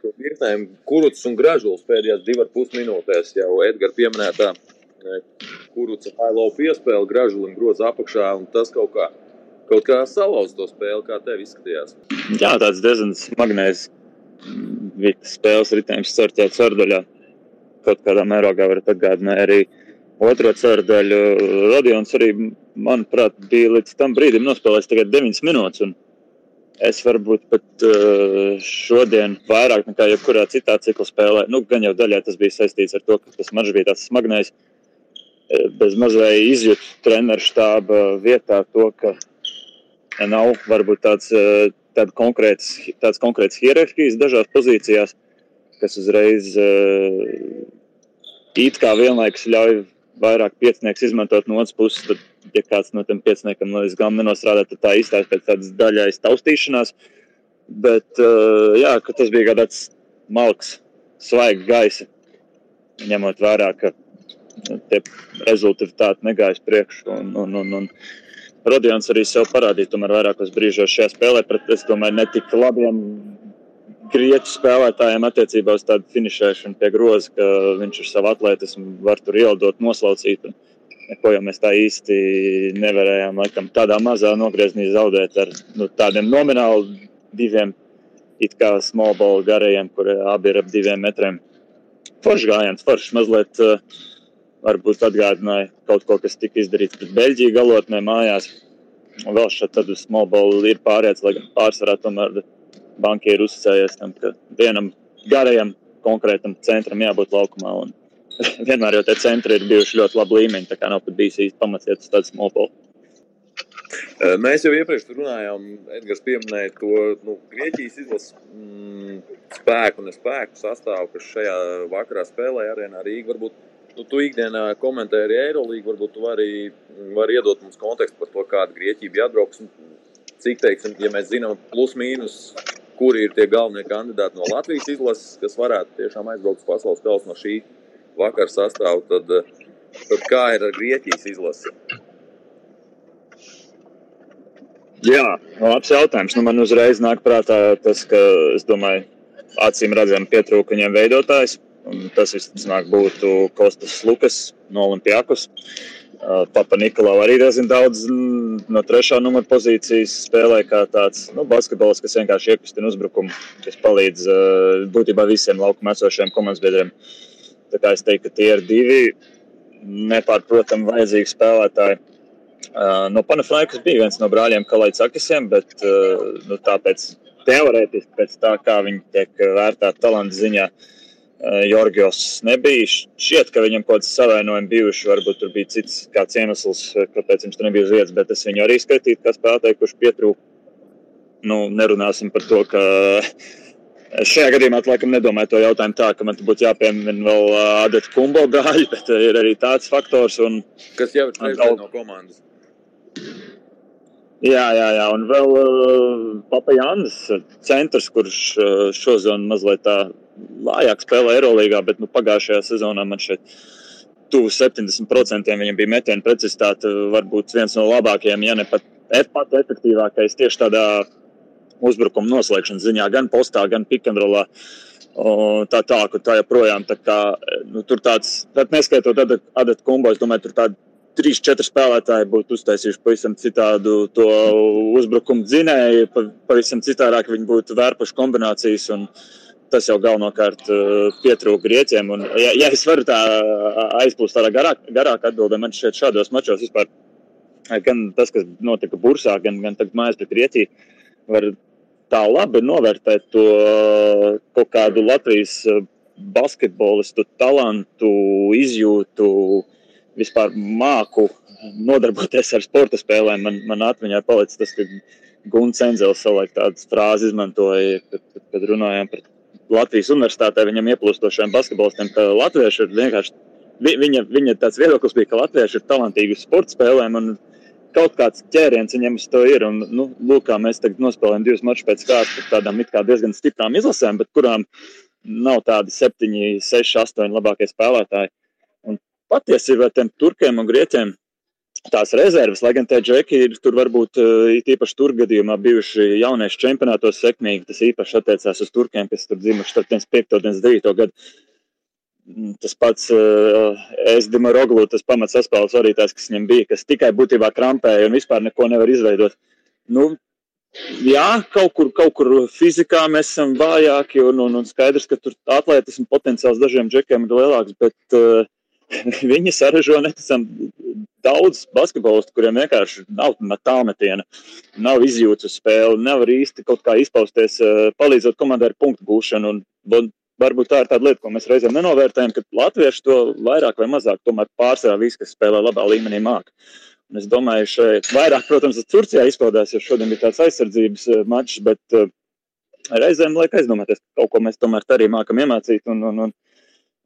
šo virknēm kuruts un gražulis pēdējās divas pus minūtēs. Jau Edgars pieminētā kuruca hailo piespēle, gražulim groza apakšā un tas kaut kā, kaut kā salauz to spēli, kā tev izskatījās. Jā, tāds diezgan smagnējs spēles ritējums ceturtajā ceturdaļā. Kaut kādā mērogā var atgādināt arī otro ceturdaļu. Radions arī, manuprāt, bija līdz tam brīdim nospēlējis tikai 9 minūtes. Es varbūt pat uh, šodien vairāk nekā jebkurā citā cikla spēlē, nu, gan jau daļai tas bija saistīts ar to, ka tas mačs bija tāds smagnējs. Bez mazliet izjūtu treneru štāba vietā to, ka nav varbūt tāds, tāds konkrēts, tāds konkrēts hierarhijas dažās pozīcijās, kas uzreiz it kā vienlaikus ļauj vairāk piecinieks izmantot no otras puses. Tad, ja kāds no tiem pieciniekam līdz galam nenostrādā, tad tā izstāsta pēc tādas daļais taustīšanās. Bet, uh, jā, tas bija tāds malks, svaigs gaisa, ņemot vērā, ka tie rezultāti negājas priekšu. Rodions arī sev parādīja, tomēr vairākos brīžos šajā spēlē pret, es domāju, ne tik labiem grieķu spēlētājiem attiecībā uz tādu finišēšanu pie groza, ka viņš ar savu atletismu var tur ielidot, noslaucīt. Ko jau mēs tā īsti nevarējām, laikam, tādā mazā nogriezienī zaudēt ar nu, tādiem nomināli diviem, it kā small ball garajiem, kur abi ir ap diviem metriem. Foršs gājiens, foršs mazliet. Uh, varbūt atgādināja kaut ko, kas tika izdarīts pret Beļģiju galotnē mājās. Un vēl šeit tad uz ball ir pārējais, lai gan pārsvarā tomēr bankieri uzticējies tam, ka vienam garajam konkrētam centram jābūt laukumā. Un vienmēr jau tie centri ir bijuši ļoti labi līmeņi. Tā kā nav pat bijis īsti pamats iet uz tādu smolpolu. Mēs jau iepriekš runājām, Edgars pieminēja to nu, Grieķijas izlases mm, spēku un spēku sastāvu, kas šajā vakarā spēlēja arēnā Rīgā. Varbūt nu, tu ikdienā komentē arī Eirolīgu, varbūt tu vari, vari iedot mums kontekstu par to, kāda Grieķija bija atbrauks. Cik, teiksim, ja mēs zinām, plus mīnus, kuri ir tie galvenie kandidāti no Latvijas izlases, kas varētu tiešām aizbraukt uz pasaules kausa no šī vakar sastāvu, tad, tad kā ir ar Grieķijas izlasi? Jā, labs jautājums. Nu, man uzreiz nāk prātā tas, ka es domāju, acīm redzami pietrūka viņiem veidotājs. Tas visticamāk būtu Kostas Lukas no Olimpijākos. Papa Nikolau arī diezgan daudz no trešā numura pozīcijas spēlē kā tāds nu, basketbols, kas vienkārši iekustina uzbrukumu, kas palīdz būtībā visiem laukuma esošiem komandas biedriem. Uh, Tā kā es teiktu, ka tie ir divi nepārprotami vajadzīgi spēlētāji. Uh, no Panafrāņas bija viens no brāļiem Kalaitzakisiem, bet uh, nu, tāpēc teorētiski pēc tā, kā viņi tiek vērtēti talanta ziņā, uh, Jorgos nebija. Šķiet, ka viņam kaut kāds savainojumi bijuši, varbūt tur bija cits kāds iemesls, kāpēc viņš tur nebija uz vietas, bet es viņu arī skaitītu kā spēlētāju, kurš pietrūka. Nu, nerunāsim par to, ka Es šajā gadījumā laikam nedomāju to jautājumu tā, ka man būtu jāpiemina vēl Adata Kumbo brāļi, bet ir arī tāds faktors. Un, Kas jau ir trešais no komandas. Jā, jā, jā, un vēl uh, Papa Jānis, centrs, kurš uh, šozonu mazliet tā lājāk spēlē Eirolandā, bet nu, pagājušajā sezonā man šeit tuvu 70% viņam bija metienu precizitāte, varbūt viens no labākajiem, ja ne pat, pat efektīvākais tieši tādā uzbrukuma noslēgšanas ziņā, gan postā, gan pikandrolā. Tā tā, ka tā joprojām tā kā, nu, tur tāds, neskaitot Adatu Kumbu, es domāju, tur tādi trīs, četri spēlētāji būtu uztaisījuši pavisam citādu to uzbrukumu dzinēju, pavisam citādāk viņi būtu vērpuši kombinācijas. Tas jau galvenokārt pietrūka grieķiem. Un, ja, ja es varu tā aizplūst tādā garāk, garāk atbildē, man šeit šādos mačos vispār gan tas, kas notika Bursā, gan, gan tagad mājās pret Grieķiju, var tā labi novērtēt to kaut kādu Latvijas eh, basketbolistu talantu, izjūtu, vispār māku nodarboties ar sporta spēlēm. Man, man atmiņā palicis tas, ka Gunts Enzels savulaik tādas frāzes izmantoja, kad, kad runājām par Latvijas universitātē viņam ieplūstošiem basketbolistiem, ka latvieši ir vienkārši, viņa, viņa tāds viedoklis bija, ka latvieši ir talantīgi sporta spēlēm. Un, kaut kāds ķēriens viņam uz to ir. Un, nu, lūk, kā mēs tagad nospēlējam divus mačus pēc kārtas tādām diezgan stiprām izlasēm, bet kurām nav tādi septiņi, seši, astoņi labākie spēlētāji. Un patiesībā tiem turkiem un grieķiem tās rezerves, lai gan tie džeki ir tur varbūt īpaši tur gadījumā bijuši jauniešu čempionātos sekmīgi, tas īpaši attiecās uz turkiem, kas tur dzimuši starp 5. un 9. gadu Mm, tas pats uh, eh, Esdima Roglu, tas pamats saspēles vadītājs, kas viņam bija, kas tikai būtībā krampēja un vispār neko nevar izveidot. Nu, jā, kaut kur, kaut kur fizikā mēs esam vājāki un, un, un skaidrs, ka tur atletismu potenciāls dažiem džekiem ir lielāks, bet uh, viņi saražo neticam daudz basketbolistu, kuriem vienkārši nav tālmetiena, nav izjūtas spēle, nevar īsti kaut kā izpausties, palīdzot komandai ar punktu gūšanu. Un, varbūt tā ir tāda lieta, ko mēs reizēm nenovērtējam, ka latvieši to vairāk vai mazāk tomēr pārsvarā visi, kas spēlē labā līmenī, māca. Un es domāju, šeit vairāk, protams, Turcijā izpaudās, jo šodien bija tāds aizsardzības mačs, bet reizēm liek aizdomāties, ka kaut ko mēs tomēr arī mākam iemācīt. Un, un, un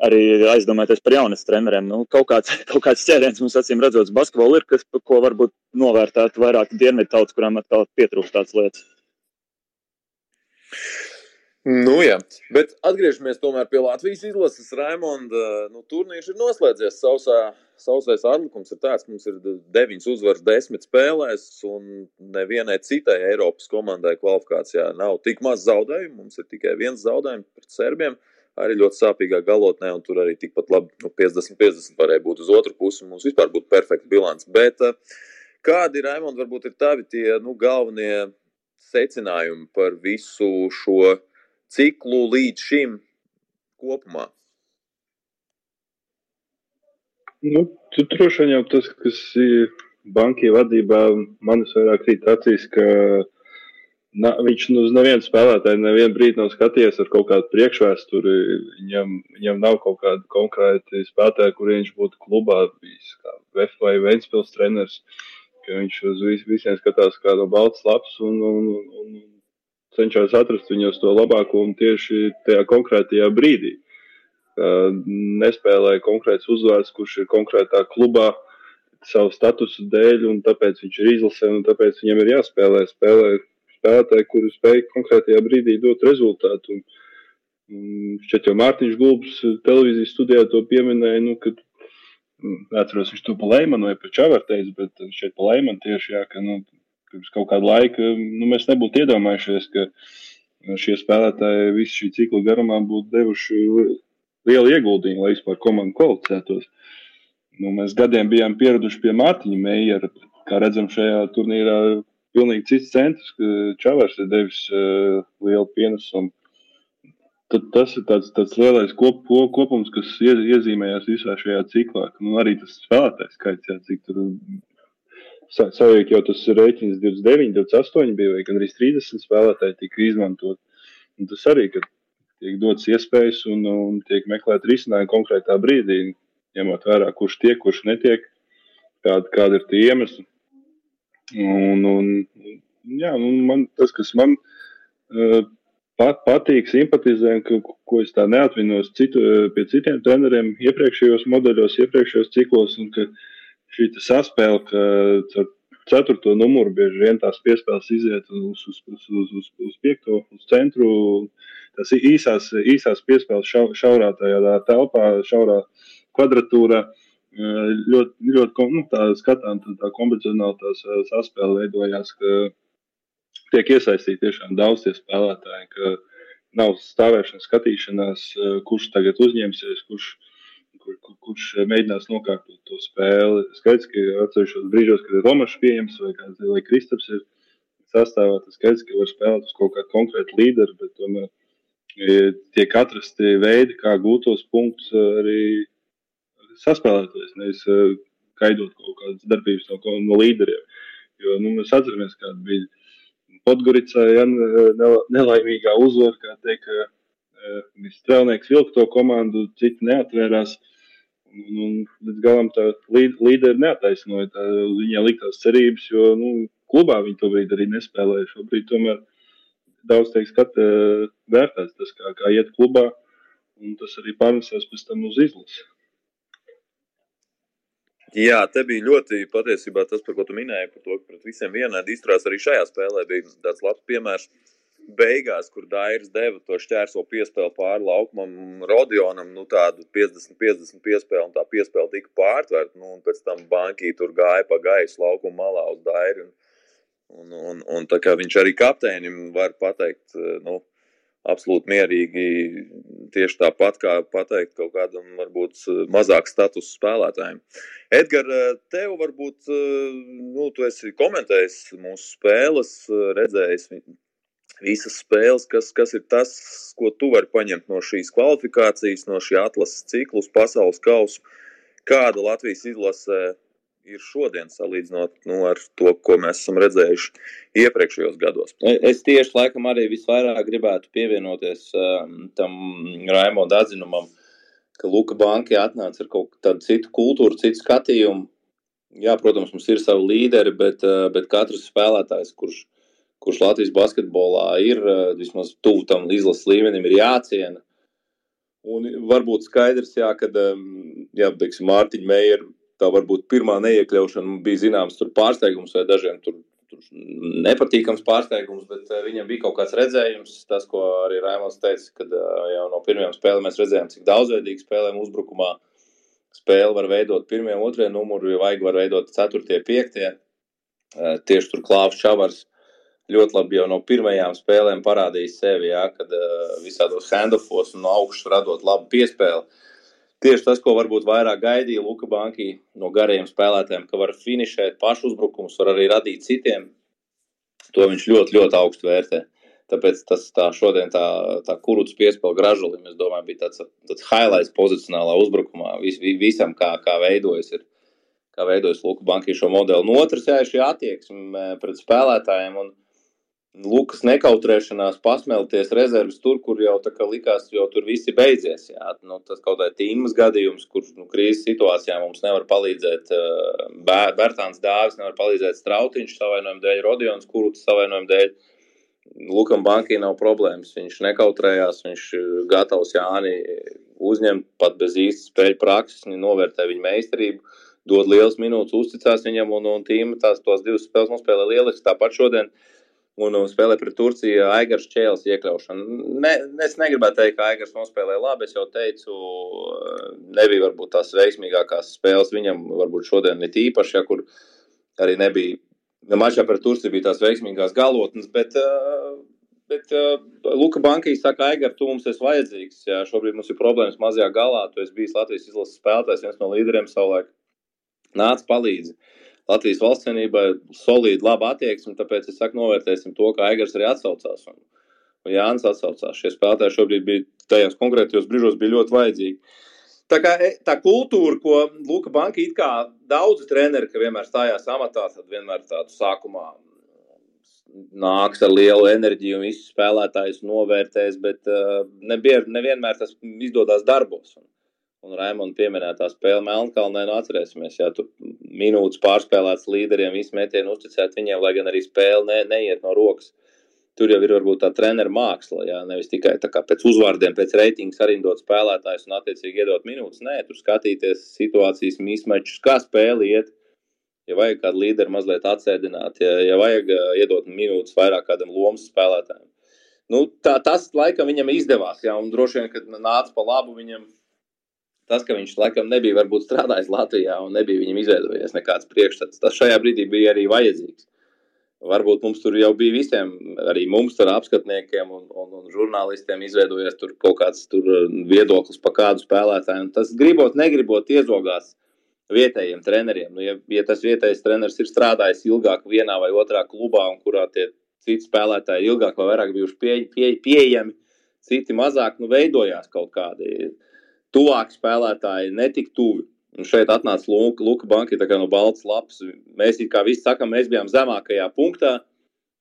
arī aizdomāties par jaunas treneriem. Nu, kaut, kāds, kaut kāds ķēriens mums acīm redzot, basketbolu ir, kas, ko varbūt novērtētu vairāk dienvidu tautas, kurām atkal pietrūkst tādas lietas. Nu, jā, bet atgriežamies tomēr pie Latvijas izlases. Raimonda nu, turnīrs ir noslēdzies. Sausā, sausais atlikums ir tāds, ka mums ir deviņas uzvaras desmit spēlēs, un nevienai citai Eiropas komandai kvalifikācijā nav tik maz zaudējumu. Mums ir tikai viens zaudējums pret serbiem. Uh, arī ļoti sāpīgā galotnē, un tur arī tikpat labi nu, 50-50 varēja būt uz otru pusi, mums vispār būtu perfekta bilants. Bet eh, kādi, Raimond, varbūt ir tavi tie nu, galvenie secinājumi par visu šo ciklu līdz šim kopumā? Nu, tur droši vien jau tas, kas ir bankai vadībā, manis vairāk krīt acīs, ka Na, viņš nu, uz nevienu spēlētāju nevienu brīdi nav skatījies ar kaut kādu priekšvēsturi. Viņam, viņam nav kaut kāda konkrēta spēlētāja, kur viņš būtu klubā bijis, kā VF vai Ventspils treneris. Viņš uz vis, visiem skatās kā no balts laps un, un, un, un cenšas atrast viņos to labāko un tieši tajā konkrētajā brīdī. Nespēlēja konkrēts uzvārds, kurš ir konkrētā klubā savu statusu dēļ, un tāpēc viņš ir izlasē, un tāpēc viņam ir jāspēlē. Spēlē spēlētāji, kuri spēj konkrētajā brīdī dot rezultātu. Un, šķiet, jau Mārtiņš Gulbs televīzijas studijā to pieminēja, nu, kad neatceros, viņš to pa Leimanu vai pa Čavar teica, bet šeit pa Leimanu tieši, jā, ka, nu, pirms kaut kāda laika, nu, mēs nebūtu iedomājušies, ka šie spēlētāji visu šī cikla garumā būtu devuši lielu ieguldījumu, lai vispār komandu kvalificētos. Nu, mēs gadiem bijām pieraduši pie Mārtiņa Meijera, kā redzam šajā turnīrā pilnīgi cits centrs, ka Čavars ir devis uh, lielu pienesumu. Tad tas ir tāds, tāds lielais kop, kopums, kas ie, iezīmējās visā šajā ciklā. Nu, arī tas spēlētājs skaits, jā, cik tur savāk jau tas rēķins 29, 28 bija, vai gan arī 30 spēlētāji tika izmantot. Un tas arī, ka tiek dots iespējas un, un tiek meklēt risinājumu konkrētā brīdī, ņemot vērā, kurš tiek, kurš netiek, kāda, kāda ir tie iemesli. Un, un, jā, un man, tas, kas man uh, pat, patīk, simpatizē, ka, ko es tā neatvinos citu, pie citiem treneriem iepriekšējos modeļos, iepriekšējos ciklos, un ka šī saspēle, ka ar ceturto numuru bieži vien tās piespēles iziet uz, uz, uz, uz, uz, uz piekto, uz centru. Tas īsās, īsās piespēles šau, šaurā tajā telpā, šaurā kvadratūrā. Uh, ļoti, ļoti nu, tā skatām, tā kombinācijā tās saspēle veidojās, ka tiek iesaistīti tiešām daudz tie spēlētāji, ka nav stāvēšana, skatīšanās, kurš tagad uzņemsies, kurš, kur, kur, kurš mēģinās nokārtot to spēli. Skaidrs, ka atsevišķos brīžos, kad ir Romašs pieejams vai, kāds, vai Kristaps ir sastāvā, tas skaidrs, ka var spēlēt uz kaut kādu konkrētu līderu, bet tomēr tiek atrasti veidi, kā gūt tos punktus arī saspēlēties, nevis uh, gaidot kaut kādas darbības no, no līderiem. Jo nu, mēs atceramies, kāda bija Podgoricā, ja nelaimīgā uzvara, kā teikt, uh, strēlnieks vilka to komandu, citi neatvērās. Un, un līdz galam tā līderi neataisnoja tā, viņai liktās cerības, jo nu, klubā viņi to brīdi arī nespēlēja. Šobrīd tomēr daudz teiks, ka uh, vērtēts tas, kā, kā iet klubā, un tas arī pārnesās pēc tam uz izlasi. Jā, te bija ļoti patiesībā tas, par ko tu minēji, par to, ka pret visiem vienādi izturās arī šajā spēlē. Bija tāds labs piemērs beigās, kur Dairis deva to šķērso piespēli pāri laukumam, Rodionam, nu tādu 50-50 piespēli, un tā piespēle tika pārtvērta, nu, un pēc tam bankī tur gāja pa gaisu laukuma malā uz Dairi, un, un, un, un tā kā viņš arī kapteinim var pateikt, nu, absolūti mierīgi. Tieši tāpat kā pateikt kaut kādam, varbūt, mazāk status spēlētājiem. Edgars, tev varbūt, nu, tu esi komentējis mūsu spēles, redzējis visas spēles, kas, kas ir tas, ko tu vari paņemt no šīs kvalifikācijas, no šī atlases cikla uz pasaules kausa. kāda Latvijas izlase ir šodien salīdzinot nu, ar to, ko mēs esam redzējuši iepriekšējos gados. Es tieši laikam arī visvairāk gribētu pievienoties um, tam Raimonda atzinumam, ka Luka Banki atnāca ar kaut kādu citu kultūru, citu skatījumu. Jā, protams, mums ir savi līderi, bet, uh, bet katrs spēlētājs, kurš, kurš Latvijas basketbolā ir uh, vismaz tuvu tam izlases līmenim, ir jāciena. Un varbūt skaidrs, jā, kad um, jā, Mārtiņa Meija tā varbūt pirmā neiekļaušana bija zināms pārsteigums, vai dažiem tur, tur nepatīkams pārsteigums, bet uh, viņam bija kaut kāds redzējums. Tas, ko arī Raimons teica, kad uh, jau no pirmajām spēlēm mēs redzējām, cik daudzveidīgi spēlēm uzbrukumā spēle var veidot pirmie, otrie numuri, ja vajag, var veidot ceturtie, piektie. Uh, tieši tur klāvs čavars ļoti labi jau no pirmajām spēlēm parādījis sevi, ja, kad visādos handoffos un no augšas radot labu piespēli. Uh, tieši tas, ko varbūt vairāk gaidīja Luka Banki no garajiem spēlētājiem, ka var finišēt pašu uzbrukumus, var arī radīt citiem. To viņš ļoti, ļoti augstu vērtē. Tāpēc tas tā šodien tā, tā kurūts piespēle gražulim, es domāju, bija tāds, tāds highlights pozicionālā uzbrukumā vis, visam, kā, kā veidojas, ir, kā veidojas Luka Banki šo modeli. No otras, jā, ir šī attieksme pret spēlētājiem. Un, Lukas nekautrēšanās pasmelties rezerves tur, kur jau tā kā likās, jau tur viss beidzies. Jā. Nu, tas kaut kādā tīmas gadījums, kur nu, krīzes situācijā mums nevar palīdzēt Bēr, Bērtāns Dāvis, nevar palīdzēt Strautiņš savainojumu dēļ, Rodions Kurūts savainojumu dēļ. Lukam bankī nav problēmas, viņš nekautrējās, viņš gatavs Jāni uzņemt pat bez īstas spēļu prakses, viņa novērtē viņa meistarību, dod lielas minūtes, uzticās viņam un, un tīma tās tos divas spēles nospēlē lieliski. Tāpat šodien uh, un spēlē pret Turciju Aigars Čēles iekļaušanu. Ne, es negribētu teikt, ka Aigars nospēlēja labi. Es jau teicu, nebija varbūt tās veiksmīgākās spēles viņam, varbūt šodien ir īpaši, ja kur arī nebija. Mačā pret Turciju bija tās veiksmīgās galotnes, bet, bet Luka Bankīs saka, Aigar, tu mums esi vajadzīgs. Jā, šobrīd mums ir problēmas mazajā galā. Tu esi bijis Latvijas izlases spēlētājs, viens no līderiem savulaik. Nāc palīdzi. Latvijas valsts cienībai solīda, laba attieksme. Tāpēc es saku, novērtēsim to, kā Eigars arī atsaucās. Un, un Jānis atsaucās. Šie spēlētāji šobrīd bija tajos konkrētajos brīžos ļoti vajadzīgi. Tā, kā, e, tā kultūra, ko Luka Banka it kā daudzi treneri, ka vienmēr stājās amatā, tad vienmēr tādu sākumā nāks ar lielu enerģiju un visus spēlētājus novērtēs, bet uh, nevienmēr tas izdodas darbos. Un, un Raimonda pieminētā spēle Melnkalnē, nu atcerēsimies, ja tur minūtes pārspēlēts līderiem, visi metieni uzticēt viņiem, lai gan arī spēle ne, neiet no rokas. Tur jau ir varbūt tā treneru māksla, jā, nevis tikai pēc uzvārdiem, pēc reitinga sarindot spēlētājus un attiecīgi iedot minūtes. Nē, tur skatīties situācijas, mismečus, kā spēle iet. Ja vajag kādu līderi mazliet atsēdināt, ja, ja vajag iedot minūtes vairāk kādam lomas spēlētājam. Nu, tā, tas laikam viņam izdevās, jā, un droši vien, kad nāca pa labu viņam tas, ka viņš laikam nebija varbūt strādājis Latvijā un nebija viņam izveidojies nekāds priekšstats, tas šajā brīdī bija arī vajadzīgs. Varbūt mums tur jau bija visiem, arī mums tur apskatniekiem un, un, un žurnālistiem izveidojies tur kaut kāds tur uh, viedoklis par kādu spēlētāju. Tas gribot, negribot iezogās vietējiem treneriem. Nu, ja, ja tas vietējais treneris ir strādājis ilgāk vienā vai otrā klubā, un kurā tie citi spēlētāji ilgāk vai vairāk bijuši pie, pie, pieejami, citi mazāk, nu, veidojās kaut kādi tuvāki spēlētāji, netik tuvi. Un šeit atnāca Luka, Luka Banka no balts lapas. Mēs kā visi sakām, mēs bijām zemākajā punktā.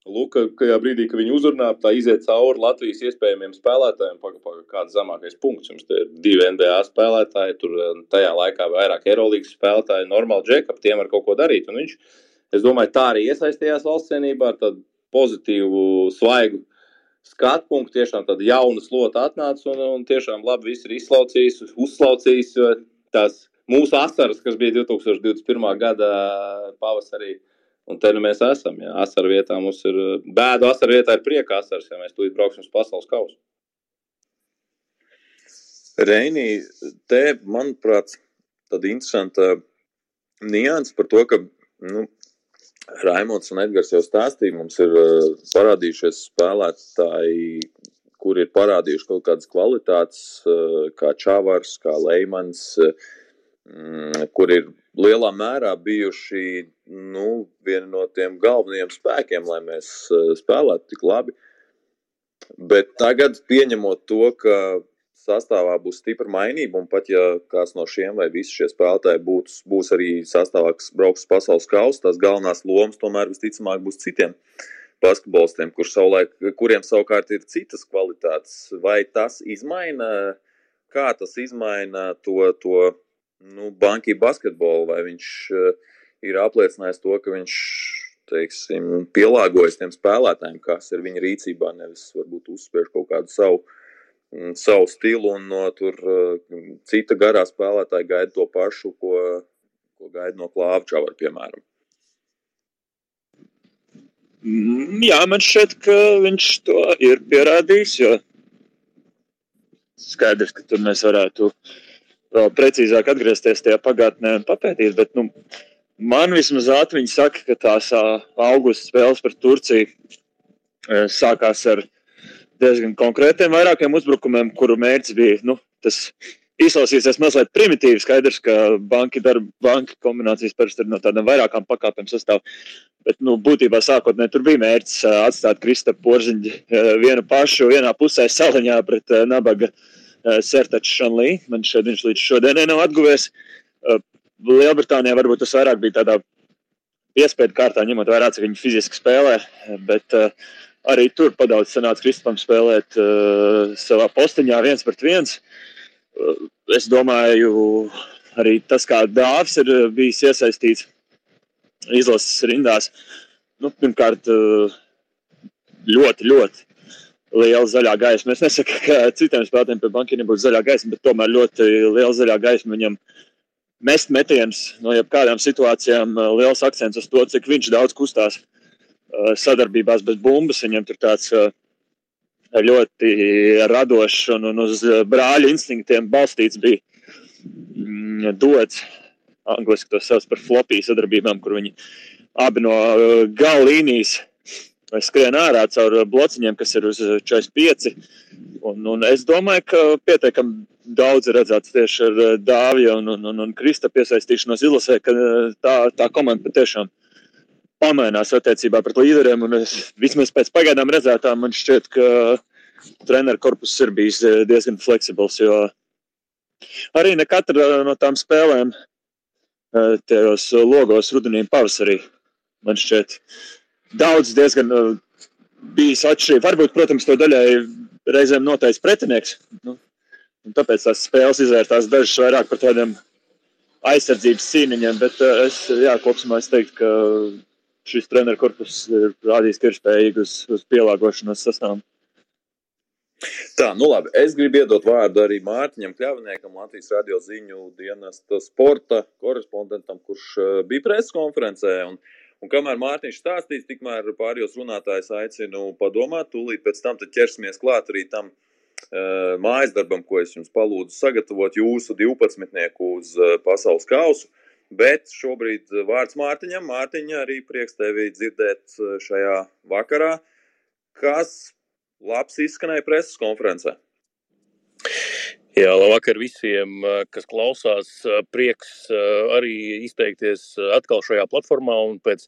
Luka, tajā brīdī, kad viņi uzrunā, tā iziet cauri Latvijas iespējamiem spēlētājiem, pagaidi, paga, kāds zemākais punkts. Jums ir divi NBA spēlētāji, tur eh, tajā laikā vairāk Eirolandes spēlētāji, normāli džekap, tiem var kaut ko darīt. Un viņš, es domāju, tā arī iesaistījās valsts cienībā ar tādu pozitīvu, svaigu skatu punktu, tiešām tāda jauna slota atnāca un, un tiešām labi viss ir izslaucījis, uzslaucījis tās mūsu asaras, kas bija 2021. gada pavasarī. Un te nu mēs esam. Jā. Asaru vietā mums ir bēdu, asaru vietā ir prieka asaras, ja mēs tūlīt brauksim uz pasaules kausu. Reinī, te, manuprāt, tāda interesanta nianses par to, ka nu, Raimons un Edgars jau stāstīja, mums ir uh, parādījušies spēlētāji, kuri ir parādījuši kaut kādas kvalitātes, uh, kā Čavars, kā Leimans, uh, kur ir lielā mērā bijuši nu, vieni no tiem galvenajiem spēkiem, lai mēs spēlētu tik labi. Bet tagad, pieņemot to, ka sastāvā būs stipra mainība, un pat ja kāds no šiem vai visi šie spēlētāji būs, būs arī sastāvā, kas brauks uz pasaules kausa, tās galvenās lomas tomēr visticamāk būs citiem basketbolistiem, kur savulaik, kuriem savukārt ir citas kvalitātes. Vai tas izmaina, kā tas izmaina to, to nu, banki basketbolu, vai viņš uh, ir apliecinājis to, ka viņš teiksim, pielāgojas tiem spēlētājiem, kas ir viņa rīcībā, nevis varbūt uzspiež kaut kādu savu, mm, savu stilu, un no tur mm, cita garā spēlētāja gaida to pašu, ko, ko gaida no Klāvčava, piemēram. Mm, jā, man šķiet, ka viņš to ir pierādījis, jo skaidrs, ka tur mēs varētu vēl precīzāk atgriezties tajā pagātnē un papētīt, bet, nu, Man vismaz ātri saka, ka tās augusta spēles par Turciju sākās ar diezgan konkrētiem vairākiem uzbrukumiem, kuru mērķis bija nu, tas izklausīsies mazliet primitīvi. Skaidrs, ka banka darba, banka kombinācijas parasti ir no tādām vairākām pakāpēm sastāv. Bet, nu, būtībā sākotnēji tur bija mērķis atstāt Kristapam Porziņu vienu pašu, vienā pusē saliņā pret nabaga Sertaču Šanlī. Man šeit viņš līdz šodienai nav atguvies. Lielbritānijā varbūt tas vairāk bija tādā piespiedu kārtā, ņemot vērā, cik viņi fiziski spēlē. Bet uh, arī tur padaudz sanāca Kristupam spēlēt uh, savā postiņā viens pret viens. Uh, es domāju, arī tas, kā Dārzs ir bijis iesaistīts izlases rindās, nu, pirmkārt, uh, ļoti, ļoti liela zaļā gaisma. Es nesaku, ka citiem spēlētājiem pie bankiem nebūtu zaļā gaisma, bet tomēr ļoti liela zaļā gaisma viņam mest metienus no jebkādām situācijām, eh, liels akcents uz to, cik viņš daudz kustās eh, sadarbībās bez bumbas. Viņam tur tāds eh, ļoti radošs un, un uz brāļa instinktiem balstīts bija mm, dots. Angliski to sauc par flopiju sadarbībām, kur viņi abi no gala līnijas skrien ārā caur blociņiem, kas ir uz 45. Un, un es domāju, ka pietiekami daudz redzēts tieši ar Dāvija un, un, un, un Krista piesaistīšanos izlasē, ka tā, tā komanda patiešām pamainās attiecībā pret līderiem. Es, vismaz pēc pagaidām redzētā man šķiet, ka treneru korpus ir bijis eh, diezgan fleksibls, arī ne katra no tām spēlēm tajos logos rudenī un pavasarī man šķiet daudz diezgan bijis atšķirīgi. Varbūt, protams, to daļai reizēm noteikts pretinieks. Nu, tāpēc tās spēles izvērtās dažas vairāk par tādiem aizsardzības cīniņiem. Bet es, jā, kopumā es teiktu, ka šis treneru korpus ir rādījis, ka ir spējīgs uz, uz pielāgošanos sastāvam. Tā, nu labi. Es gribu iedot vārdu arī Mārtiņam Kļavniekam, Latvijas radio ziņu dienesta sporta korespondentam, kurš uh, bija preses konferencē. Un, un kamēr Mārtiņš stāstīs, tikmēr pārējos runātājs aicinu padomāt, tūlīt pēc tam ķersimies klāt arī tam uh, Eh, mājas darbam, ko es jums palūdzu sagatavot jūsu 12. uz eh, pasaules kausu. Bet šobrīd eh, vārds Mārtiņam. Mārtiņa arī prieks tevi dzirdēt šajā vakarā. Kas labs izskanēja preses konferencē? Jā, labvakar visiem, kas klausās. Prieks arī izteikties atkal šajā platformā un pēc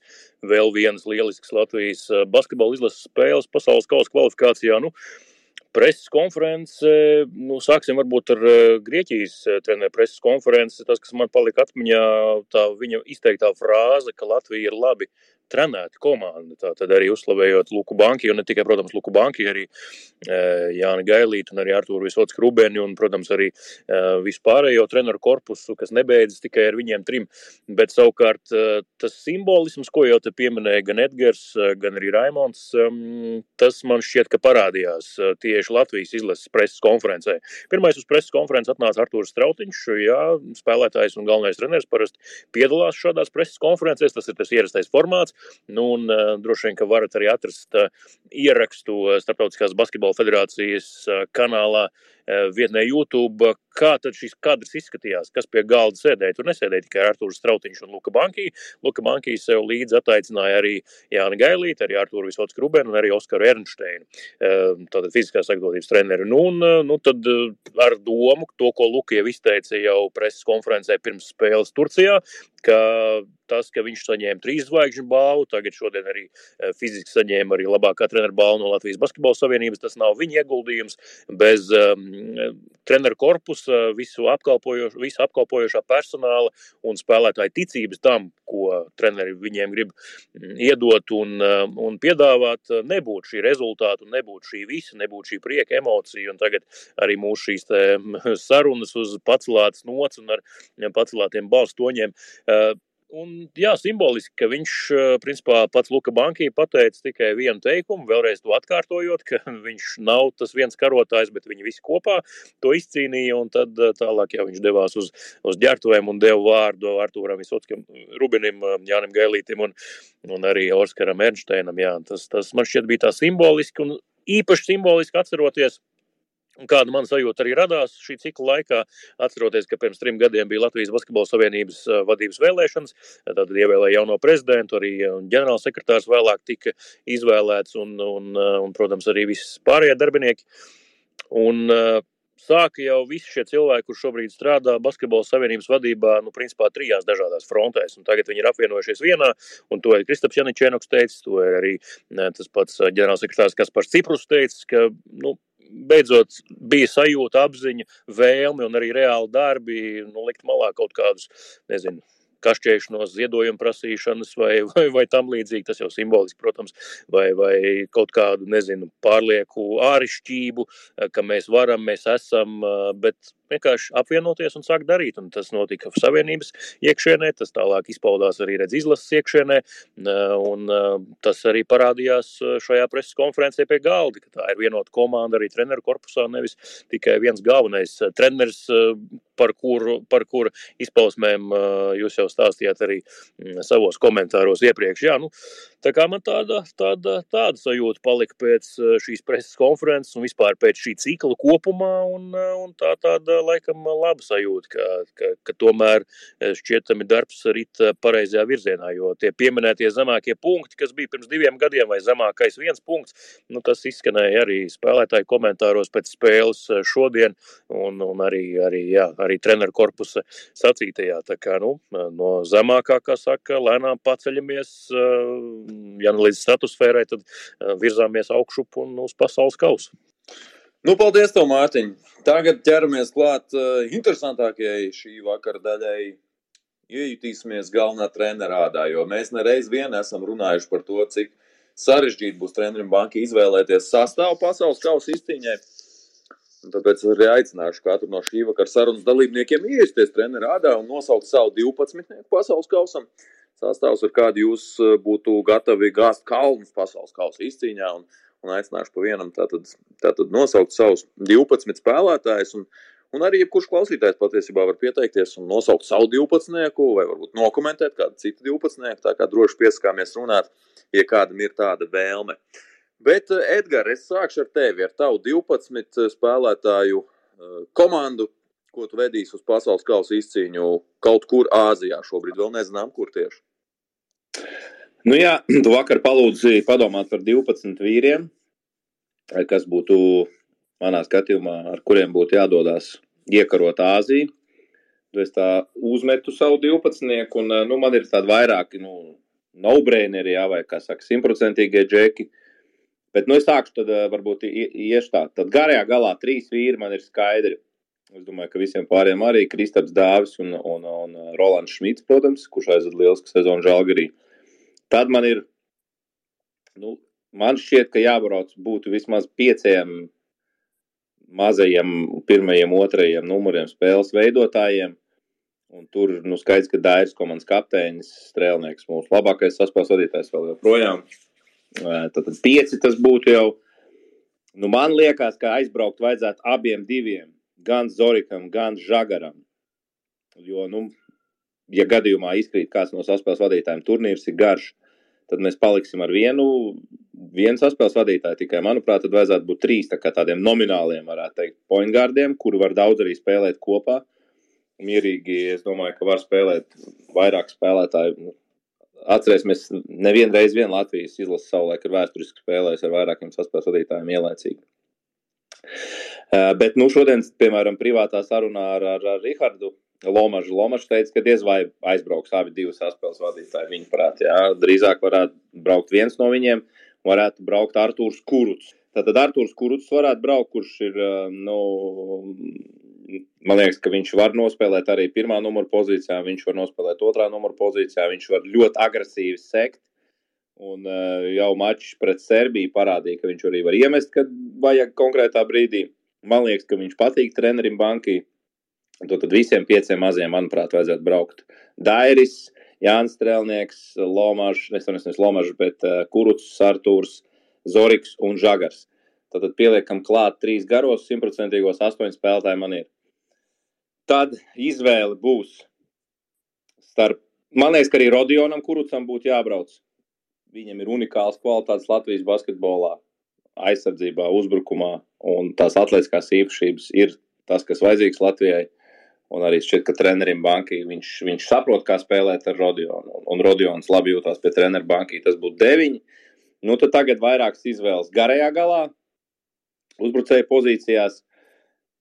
vēl vienas lieliskas Latvijas basketbola izlases spēles pasaules kausa kvalifikācijā. Nu, uh, Preses konference, nu, sāksim varbūt ar eh, Grieķijas eh, treneru preses konferenci. Tas, kas man palika atmiņā, tā viņa izteiktā frāze, ka Latvija ir labi trenēta komanda. Tā tad arī uzslavējot Luku Banki, un ne tikai, protams, Luku Banki, arī e, Jāni Gailītu un arī Artūru Visots Krubeni un, protams, arī e, vispārējo treneru korpusu, kas nebeidzas tikai ar viņiem trim. Bet savukārt e, tas simbolisms, ko jau te pieminēja gan Edgars, gan arī Raimons, tas man šķiet, ka parādījās tieši Latvijas izlases preses konferencē. Pirmais uz preses konferences atnāca Artūrs Strautiņš, jā, spēlētājs un galvenais treneris parasti piedalās šādās preses konferencēs, tas ir tas ierastais formāts. Nu, un, uh, droši vien, ka varat arī atrast uh, ierakstu Startautiskās basketbola federācijas kanālā vietnē YouTube, kā tad šis kadrs izskatījās, kas pie galda sēdēja. Tur nesēdēja tikai Arthurs Strautiņš un Luka Bankī. Luka Bankī sev līdzi attaicināja arī Jāni Gailīti, arī Arturu Visots Grubenu un arī Oskaru Ernšteinu, ehm, tātad fiziskās sagatavotības treneri. Nu, un, nu, tad eh, ar domu, to, ko Luka jau izteica jau preses konferencē pirms spēles Turcijā, ka tas, ka viņš saņēma trīs zvaigžņu balvu, tagad šodien arī eh, fiziski saņēma arī labākā treneru balvu no Latvijas Basketbola Savienības. Tas nav viņa ieguldījums. Bez um, treneru korpusa, visu, apkalpojoš, visu apkalpojošā personāla un spēlētāju ticības tam, ko treneri viņiem grib mm, iedot un, um, un piedāvāt, nebūtu šī rezultāta, nebūtu šī visa, nebūtu šī prieka emocija. Un tagad arī mūsu šīs sarunas uz pacelātas nots un ar pacelātiem balstoņiem Uh, un, jā, simboliski, ka viņš, uh, principā, pats Luka Banki pateica tikai vienu teikumu, vēlreiz to atkārtojot, ka viņš nav tas viens karotājs, bet viņi visi kopā to izcīnīja, un tad uh, tālāk jau viņš devās uz, uz ģērtuvēm un deva vārdu Artūram Visotskam, Rubinim, Jānim Gailītim un, un arī Oskaram Ernšteinam. Jā, tas, tas man šķiet bija tā simboliski un īpaši simboliski atceroties Kāda man sajūta arī radās šī cikla laikā, atceroties, ka pirms trim gadiem bija Latvijas Basketbola Savienības vadības vēlēšanas, tad ievēlēja jauno prezidentu, arī ģenerālsekretārs vēlāk tika izvēlēts un, un, un protams, arī visi pārējie darbinieki. Un, sāka jau visi šie cilvēki, kurš šobrīd strādā Basketbola Savienības vadībā, nu, principā trijās dažādās frontēs. Un tagad viņi ir apvienojušies vienā, un to ir Kristaps Janičēnoks teicis, to ir arī tas pats ģenerālsekretārs Kaspars Ciprus teicis, ka, nu, beidzot bija sajūta, apziņa, vēlme un arī reāli darbi nu, likt malā kaut kādus, nezinu, kašķēšanos, ziedojuma prasīšanas vai, vai, vai tam līdzīgi. Tas jau simboliski, protams, vai, vai kaut kādu, nezinu, pārlieku ārišķību, ka mēs varam, mēs esam, bet vienkārši apvienoties un sākt darīt. Un tas notika Savienības iekšienē, tas tālāk izpaudās arī redz izlases iekšienē, un tas arī parādījās šajā preses konferencē pie galda, ka tā ir vienota komanda arī treneru korpusā, nevis tikai viens galvenais treneris, par kuru, par kuru izpausmēm jūs jau stāstījāt arī savos komentāros iepriekš. Jā, nu, tā kā man tāda, tāda, tāda sajūta palika pēc šīs preses konferences un vispār pēc šī cikla kopumā, un, un tā tāda laikam laba sajūta, ka, ka, ka tomēr šķietami darbs rit pareizajā virzienā, jo tie pieminētie zemākie punkti, kas bija pirms diviem gadiem, vai zemākais viens punkts, nu, tas izskanēja arī spēlētāju komentāros pēc spēles šodien, un, un arī, arī, jā, arī treneru korpusa sacītajā. Tā kā, nu, no zemākā, kā saka, lēnām paceļamies, ja ne līdz statusfērai, tad virzāmies augšup un uz pasaules kausu. Nu, paldies, tev, Mārtiņ! Tagad ķeramies klāt uh, interesantākajai šī vakara daļai. Iejutīsimies galvenā trenera ādā, jo mēs nereiz vien esam runājuši par to, cik sarežģīti būs trenerim bankai izvēlēties sastāvu pasaules kausa izcīņai. Un tāpēc arī aicināšu katru no šī vakara sarunas dalībniekiem iesties treneru ādā un nosaukt savu 12. pasaules kausam. Sastāvs, ar kādu jūs eh, būtu gatavi gāzt kalnus pasaules kausa izcīņā. Un, un aicināšu pa vienam tātad, tātad nosaukt savus 12 spēlētājus. Un, un arī jebkurš klausītājs patiesībā var pieteikties un nosaukt savu 12, vai varbūt nokomentēt kādu citu 12. Tā kā droši piesakāmies runāt, ja kādam ir tāda vēlme. Bet, Edgars, es sākšu ar tevi, ar tavu 12 spēlētāju eh, komandu, ko tu vedīsi uz pasaules kausa izcīņu kaut kur Āzijā. Šobrīd vēl nezinām, kur tieši. Nu, jā, tu vakar palūdzi padomāt par 12 vīriem, kas būtu manā skatījumā, ar kuriem būtu jādodas iekarot Āziju. Es tā uzmetu savu 12, un nu, man ir tādi vairāki, nu, no-braineri, jā, vai kā saka, simtprocentīgie džeki. Bet, nu, es sākšu tad varbūt iešu tā. Tad garajā galā trīs vīri man ir skaidri. Es domāju, ka visiem pārējiem arī Kristaps Dāvis un, un, un Rolands Šmits, protams, kurš aizved lielisku sezonu Žalgarī. Uh, Tad man ir, nu, man šķiet, ka jābrauc būtu vismaz pieciem mazajiem, pirmajiem, otrajiem numuriem spēles veidotājiem. Un tur nu, skaidrs, ka Dairis, komandas kapteinis, strēlnieks, mūsu labākais saspēles vadītājs vēl joprojām. Tad pieci tas būtu jau. Nu, man liekas, ka aizbraukt vajadzētu abiem diviem. Gan Zorikam, gan Žagaram. Jo, nu, ja gadījumā izkrīt kāds no saspēles vadītājiem, turnīrs ir garš, tad mēs paliksim ar vienu viens saspēles vadītāji tikai, manuprāt, tad vajadzētu būt trīs tā tādiem nomināliem, varētu teikt, pointgārdiem, kuri var daudz arī spēlēt kopā. Mierīgi, es domāju, ka var spēlēt vairāk spēlētāju. Atcerēsimies, nevienu reizi vien Latvijas izlases savulaik ir vēsturiski spēlējis ar vairākiem saspēles vadītājiem ielaicīgi. Bet, nu, šodien, piemēram, privātā sarunā ar, ar, ar Rihardu Lomačs. Lomačs teica, ka diez vai aizbrauks abi divi saspēles vadītāji. Viņa prāt, jā, drīzāk varētu braukt viens no viņiem, varētu braukt Artūrs Kuruts. Tātad Artūrs Kuruts varētu braukt, kurš ir, nu, man liekas, ka viņš var nospēlēt arī pirmā numura pozīcijā, viņš var nospēlēt otrā numura pozīcijā, viņš var ļoti agresīvi sekt. Un uh, jau mačs pret Serbiju parādīja, ka viņš arī var iemest, kad vajag konkrētā brīdī. Man liekas, ka viņš patīk trenerim bankī. To tad visiem pieciem maziem, manuprāt, vajadzētu braukt. Dairis, Jānis Strēlnieks, Lomačs, nevis Lomačs, bet uh, Kuruts, Artūrs, Zoriks un Žagars. Tad pieliekam klāt trīs garos, simtprocentīgos astoņu spēlētāju man ir. Tad izvēle būs starp, man liekas, ka arī Rodionam Kurucam būtu jābrauc. Viņam ir unikāls kvalitātes Latvijas basketbolā, aizsardzībā, uzbrukumā, un tās atletiskās īpašības ir tas, kas vajadzīgs Latvijai. Un arī šķiet, ka trenerim bankī viņš, viņš saprot, kā spēlēt ar Rodionu. Un Rodions labi jūtās pie treneru bankī. Tas būtu deviņi. Nu, tad tagad vairākas izvēles garajā galā, uzbrucēju pozīcijās.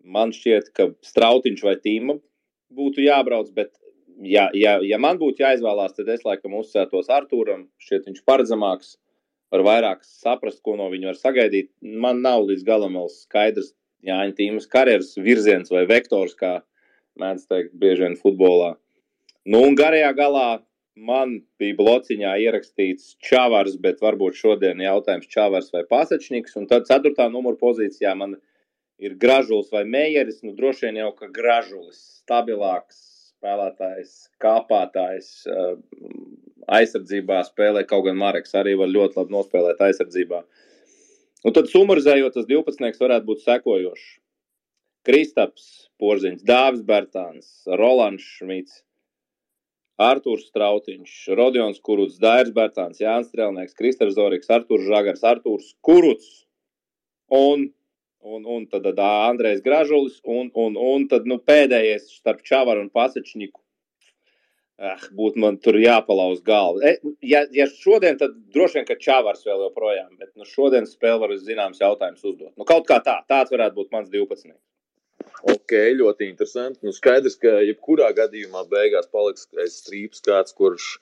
Man šķiet, ka Strautiņš vai Tīma būtu jābrauc, bet, ja, ja, ja man būtu jāizvēlās, tad es laikam uzsētos Artūram. Šķiet, viņš paredzamāks, var vairāk saprast, ko no viņa var sagaidīt. Man nav līdz galam vēl skaidrs Jāņa Tīmas karjeras virziens vai vektors, kā mēdz teikt, bieži vien futbolā. Nu, un garajā galā man bija blociņā ierakstīts Čavars, bet varbūt šodien jautājums Čavars vai Pasačniks. Un tad ceturtā numura pozīcijā man ir Gražulis vai Meijeris. Nu, droši vien jau ka Gražulis stabilāks spēlētājs, kāpātājs, eh, aizsardzībā spēlē. Kaut gan Marks arī var ļoti labi nospēlēt aizsardzībā. Un tad summarizējot, tas 12. varētu būt sekojošs. Kristaps, Porziņš, Dāvis Bērtāns, Rolands Šmits, Artūrs Strautiņš, Rodions Kuruts, Dairs Bērtāns, Jānis Strelnieks, Kristers Zoriks, Artūrs Žagars, Artūrs Kuruts un, un, un tad, tad Andrejs Gražulis un, un, un tad nu, pēdējais starp Čavaru un Pasečniku. Ah, būtu man tur jāpalauz galva. E, ja, ja šodien, tad droši vien, ka Čāvārs vēl joprojām, bet nu, šodien spēle var zināms jautājums uzdot. Nu, kaut kā tā, tāds varētu būt mans 12. Ok, ļoti interesanti. Nu, skaidrs, ka jebkurā gadījumā beigās paliks strīps kāds, kurš,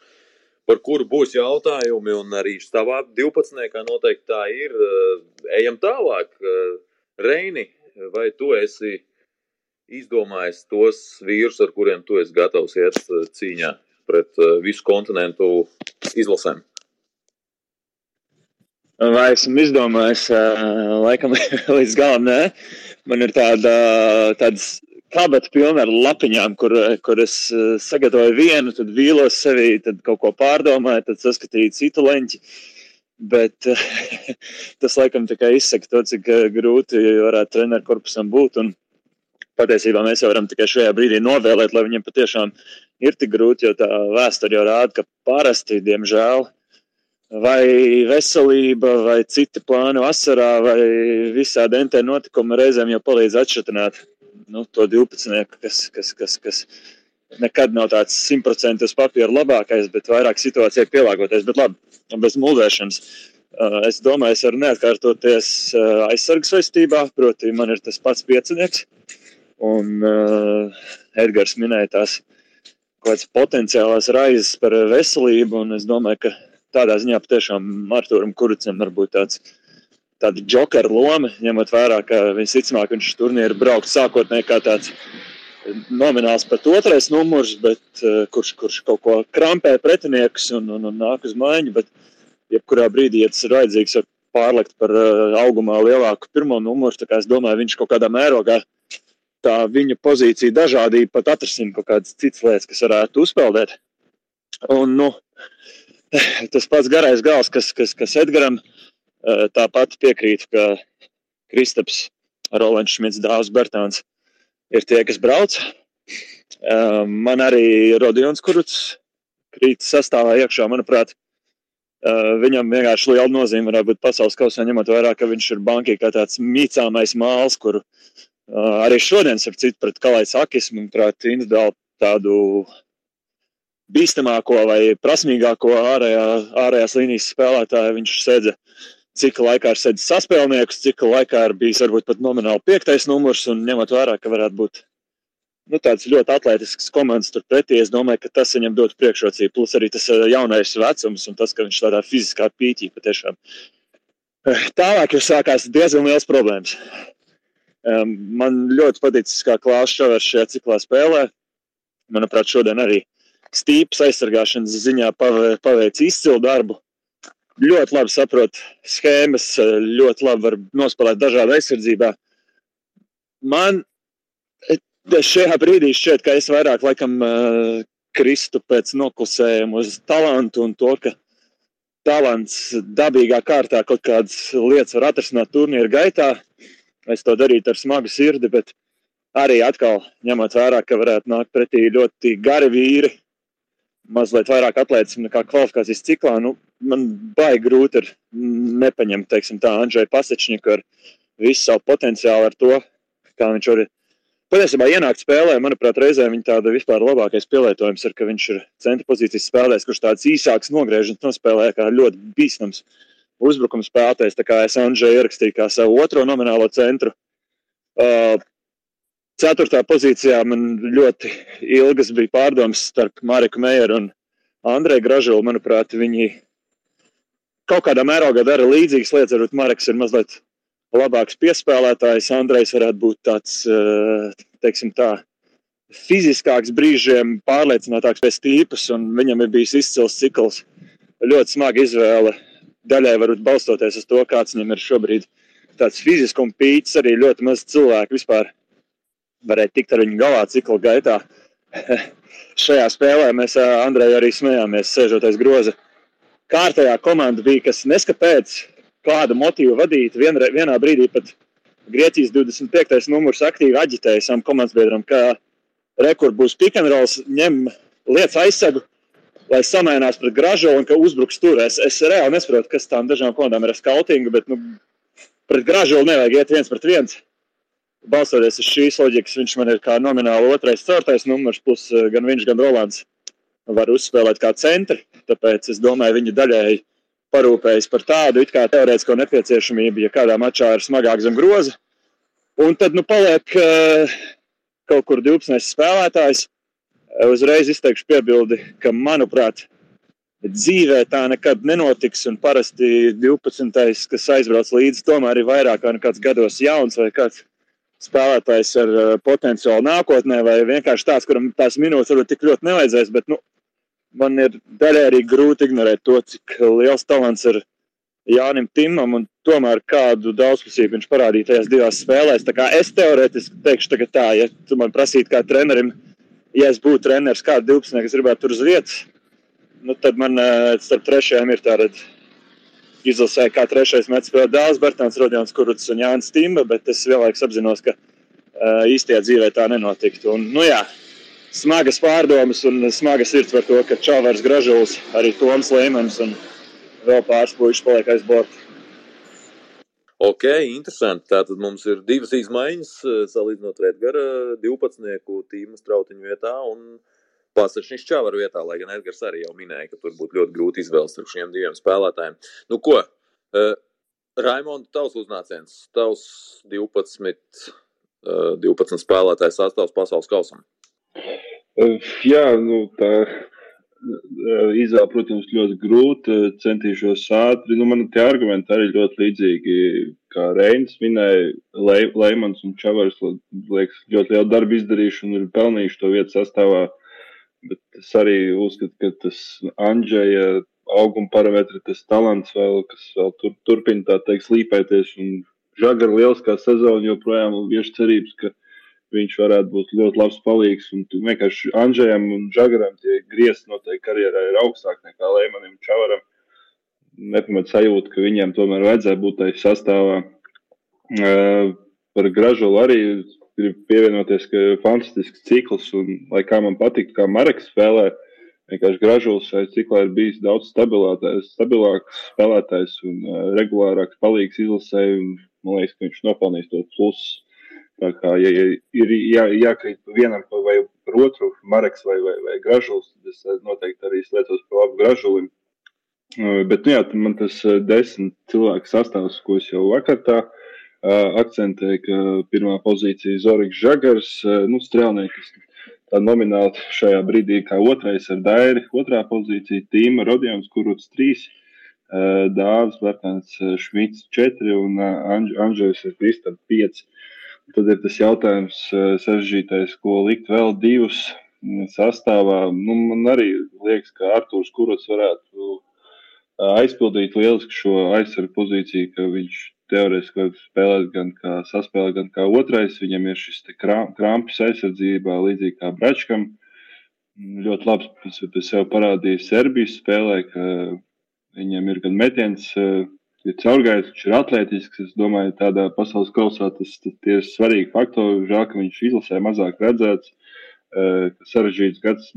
par kuru būs jautājumi, un arī savā 12. kā noteikti tā ir. Ejam tālāk. Reini, vai tu esi izdomājis tos vīrus, ar kuriem tu esi gatavs iet cīņā pret visu kontinentu izlasēm? Vai esmu izdomājis, laikam, līdz galam, nē. Man ir tāda, tādas kabata pilna ar lapiņām, kur, kur es sagatavoju vienu, tad vīlos sevi, tad kaut ko pārdomāju, tad saskatīju citu leņķi. Bet tas laikam tikai izsaka to, cik grūti varētu treneru korpusam būt. Un patiesībā mēs jau varam tikai šajā brīdī novēlēt, lai viņiem patiešām ir tik grūti, jo tā vēsture jau rāda, ka parasti, diemžēl, vai veselība, vai citi plāni vasarā, vai visādi NT notikumi reizēm jau palīdz atšķirt nu, to 12, kas, kas, kas, kas nekad nav tāds simtprocentīgi uz papīra labākais, bet vairāk situācijai pielāgoties. Bet labi, bez mūžēšanas. Es domāju, es varu neatkārtoties aizsardzības saistībā, proti, man ir tas pats piecinieks. Un uh, Edgars minēja tās kaut kādas potenciālās raizes par veselību, un es domāju, ka tādā ziņā patiešām Arturam Kuricam varbūt tāds. Tāda jokera loma, ņemot vērā, ka visticamāk viņš turnīru braukt sākotnēji kā tāds nomināls pat otrais numurs, bet uh, kurš, kurš kaut ko krampē pretiniekus un, un, un nāk uz maiņu. Bet, jebkurā brīdī, ja tas ir vajadzīgs, var pārlikt par uh, augumā lielāku pirmo numuru. Es domāju, viņš kaut kādā mērogā tā viņa pozīcija dažādība pat atrasina kaut kādas citas lietas, kas varētu uzpeldēt. Un, nu, tas pats garais gals, kas, kas, kas Edgaram eh, tāpat piekrīt, ka Kristaps, Rolands Šmits, Dāvs Bertāns ir tie, kas brauc. Man arī Rodions Kuruts krīt sastāvā iekšā, manuprāt, Uh, viņam vienkārši liela nozīme varētu būt pasaules kausā, ņemot vērā, ka viņš ir bankī kā tāds mīcāmais māls, kuru uh, arī šodien, starp citu, pret Kalais Akis, manuprāt, individuāli tādu bīstamāko vai prasmīgāko ārējā, ārējās līnijas spēlētāju viņš sēdza. Cik laikā ir sēdzis saspēlnieks, cik laikā ir bijis varbūt pat nomināli piektais numurs, un ņemot vērā, ka varētu būt nu, tāds ļoti atletisks komandas turpretī. Es domāju, ka tas viņam dod priekšrocību. Plus arī tas eh, jaunais vecums un tas, ka viņš tādā fiziskā pīķī patiešām. Eh, tālāk jau sākās diezgan liels problēmas. Man ļoti patīk, kā Klaus Čavers šajā ciklā spēlē. Manuprāt, šodien arī stīpas aizsargāšanas ziņā paveic izcilu darbu. Ļoti labi saprot schēmas, eh, ļoti labi var nospēlēt dažādā aizsardzībā. Man šajā brīdī šķiet, ka es vairāk laikam uh, kristu pēc noklusējuma uz talantu un to, ka talants dabīgā kārtā kaut kādas lietas var atrisināt turnīra gaitā. Es to darītu ar smagu sirdi, bet arī atkal ņemot vērā, ka varētu nākt pretī ļoti gari vīri, mazliet vairāk atlētas nekā kvalifikācijas ciklā. Nu, man baigi grūti ir nepaņemt, teiksim, tā Andrei Pasečņiku ar visu savu potenciālu ar to, kā viņš var Patiesībā ienākt spēlē, manuprāt, reizē viņa tāda vispār labākais pielietojums ir, ka viņš ir centra pozīcijas spēlētājs, kurš tāds īsāks nogriežams nospēlē kā ļoti bīstams uzbrukuma spēlētājs. Tā kā es Andžēju ierakstīju kā savu otro nominālo centru. Uh, ceturtā pozīcijā man ļoti ilgas bija pārdomas starp Mariku Meijeru un Andreju Gražulu. Manuprāt, viņi kaut kādā mērogā dara līdzīgas lietas. Varbūt Marks ir mazliet labāks piespēlētājs. Andrejs varētu būt tāds, eh, teiksim tā, fiziskāks brīžiem, pārliecinātāks pēc tīpas, un viņam ir bijis izcils cikls. Ļoti smaga izvēle. Daļai varbūt balstoties uz to, kāds viņam ir šobrīd. Tāds fiziskums pīķis arī ļoti maz cilvēku vispār varēja tikt ar viņu galā cikla gaitā. Šajā spēlē mēs Andrejai arī smējāmies, sēžot aiz groza. Kārtējā komanda bija, kas neskapēc kādu motīvu vadīt. Vienre, vienā brīdī pat Grieķijas 25. numurs aktīvi aģitēja savam komandas biedram, ka rekords būs pikantrols, ņem lietas aizsegu, lai samainās pret gražu un ka uzbruks tur. Es, es reāli nesaprotu, kas tām dažām komandām ir skautinga, bet nu, pret gražu nevajag iet viens pret viens. Balstoties uz šīs loģikas, viņš man ir kā nomināli otrais, ceturtais numurs, plus eh, gan viņš, gan Rolands var uzspēlēt kā centri. Tāpēc es domāju, viņa daļēji parūpējas par tādu it kā teorētisko nepieciešamību, ja kādā mačā ir smagāk zem groza. Un tad nu paliek uh, kaut kur 12 spēlētājs. Uh, uzreiz izteikšu piebildi, ka manuprāt, dzīvē tā nekad nenotiks. Parasti 12. kas aizbrauc līdzi, tomēr ir vairāk kā kāds gados jauns vai kāds spēlētājs ar uh, potenciālu nākotnē, vai vienkārši tāds, kuram tās minūtes varbūt tik ļoti nevajadzēs. Bet, nu, man ir daļai arī grūti ignorēt to, cik liels talants ir Jānim Timam un tomēr kādu daudzpusību viņš parādīja tajās divās spēlēs. Tā es teorētiski teikšu tā, ja tu man prasītu kā trenerim, ja es būtu treneris kādu 12, kas gribētu tur uz vietas, nu, tad man eh, starp trešajiem ir tāda izlasē, kā trešais metis spēlē Dāls, Bertāns Rodjons Kuruts un Jānis Timba, bet es vienlaikus apzinos, ka uh, īstajā dzīvē tā nenotiktu. Un, nu jā, smagas pārdomas un smagas sirds par to, ka Čāvārs Gražulis, arī Toms Līmenis un vēl pāris puikas paliek aiz borta. Ok, interesanti. Tātad mums ir divas izmaiņas, salīdzinot Redgara 12. tīma strautiņu vietā un Pasaršņš Čāvaru vietā, lai gan Edgars arī jau minēja, ka tur būtu ļoti grūti izvēles starp šiem diviem spēlētājiem. Nu ko, uh, Raimonda, tavs uznāciens, tavs 12, uh, 12 spēlētājs sastāvs pasaules kausam. Jā, nu, tā izvēle, protams, ļoti grūta. Centīšos ātri. Nu, man tie argumenti arī ļoti līdzīgi, kā Reinis minēja. Le, Leimans un Čavars liekas, ļoti lielu darbu izdarījuši un ir pelnījuši to vietu sastāvā. Bet es arī uzskatu, ka tas Andžēja auguma parametri, tas talants vēl, kas vēl tur, turpina tā teikt slīpēties un žagara lieliskā sezona joprojām ir cerības, ka viņš varētu būt ļoti labs palīgs. Un vienkārši Andrzejam un Žagaram tie griezti noteikti karjerā ir augstāk nekā Lēmanim Čavaram. Nepamat sajūta, ka viņiem tomēr vajadzēja būt tajā sastāvā. Uh, par Gražulu arī gribu pievienoties, ka fantastisks cikls. Un, lai kā man patīk, kā Marks spēlē, vienkārši gražulis vai ciklā ir bijis daudz stabilāks spēlētājs un uh, regulārāks palīgs izlasēji. Man liekas, ka viņš nopelnīs to plusu. Tā kā ja, ja ir jā, jākrīt vienam vai otru, Marks vai, vai, vai Gražulis, tad es noteikti arī slēdzos par labu Gražulim. Uh, bet, nu jā, man tas desmit cilvēku sastāvs, ko es jau vakar tā uh, akcentēju, ka pirmā pozīcija Zorigs Žagars, uh, nu, strēlnieks, tā nomināli šajā brīdī kā otrais ar Dairi, otrā pozīcija Tīma Rodions, kurus trīs, Dāvis Bērtāns Šmits četri un Andžējs ir Kristāns pieci. Tad ir tas jautājums sarežģītais, ko likt vēl divus sastāvā. Nu, man arī liekas, ka Artūrs Kurots varētu aizpildīt lieliski šo aizsargu pozīciju, ka viņš teorētiski var spēlēt gan kā saspēlē, gan kā otrais. Viņam ir šis krampis aizsardzībā, līdzīgi kā Bračkam. Ļoti labs pēc, pēc sev parādīja Serbijas spēlē, ka viņam ir gan metiens, ir caurgājis, viņš ir atletisks. Es domāju, tādā pasaules kausā tas, tas ir svarīgi faktori. Žēl, ka viņš izlasē mazāk redzēts. Sarežģīts gads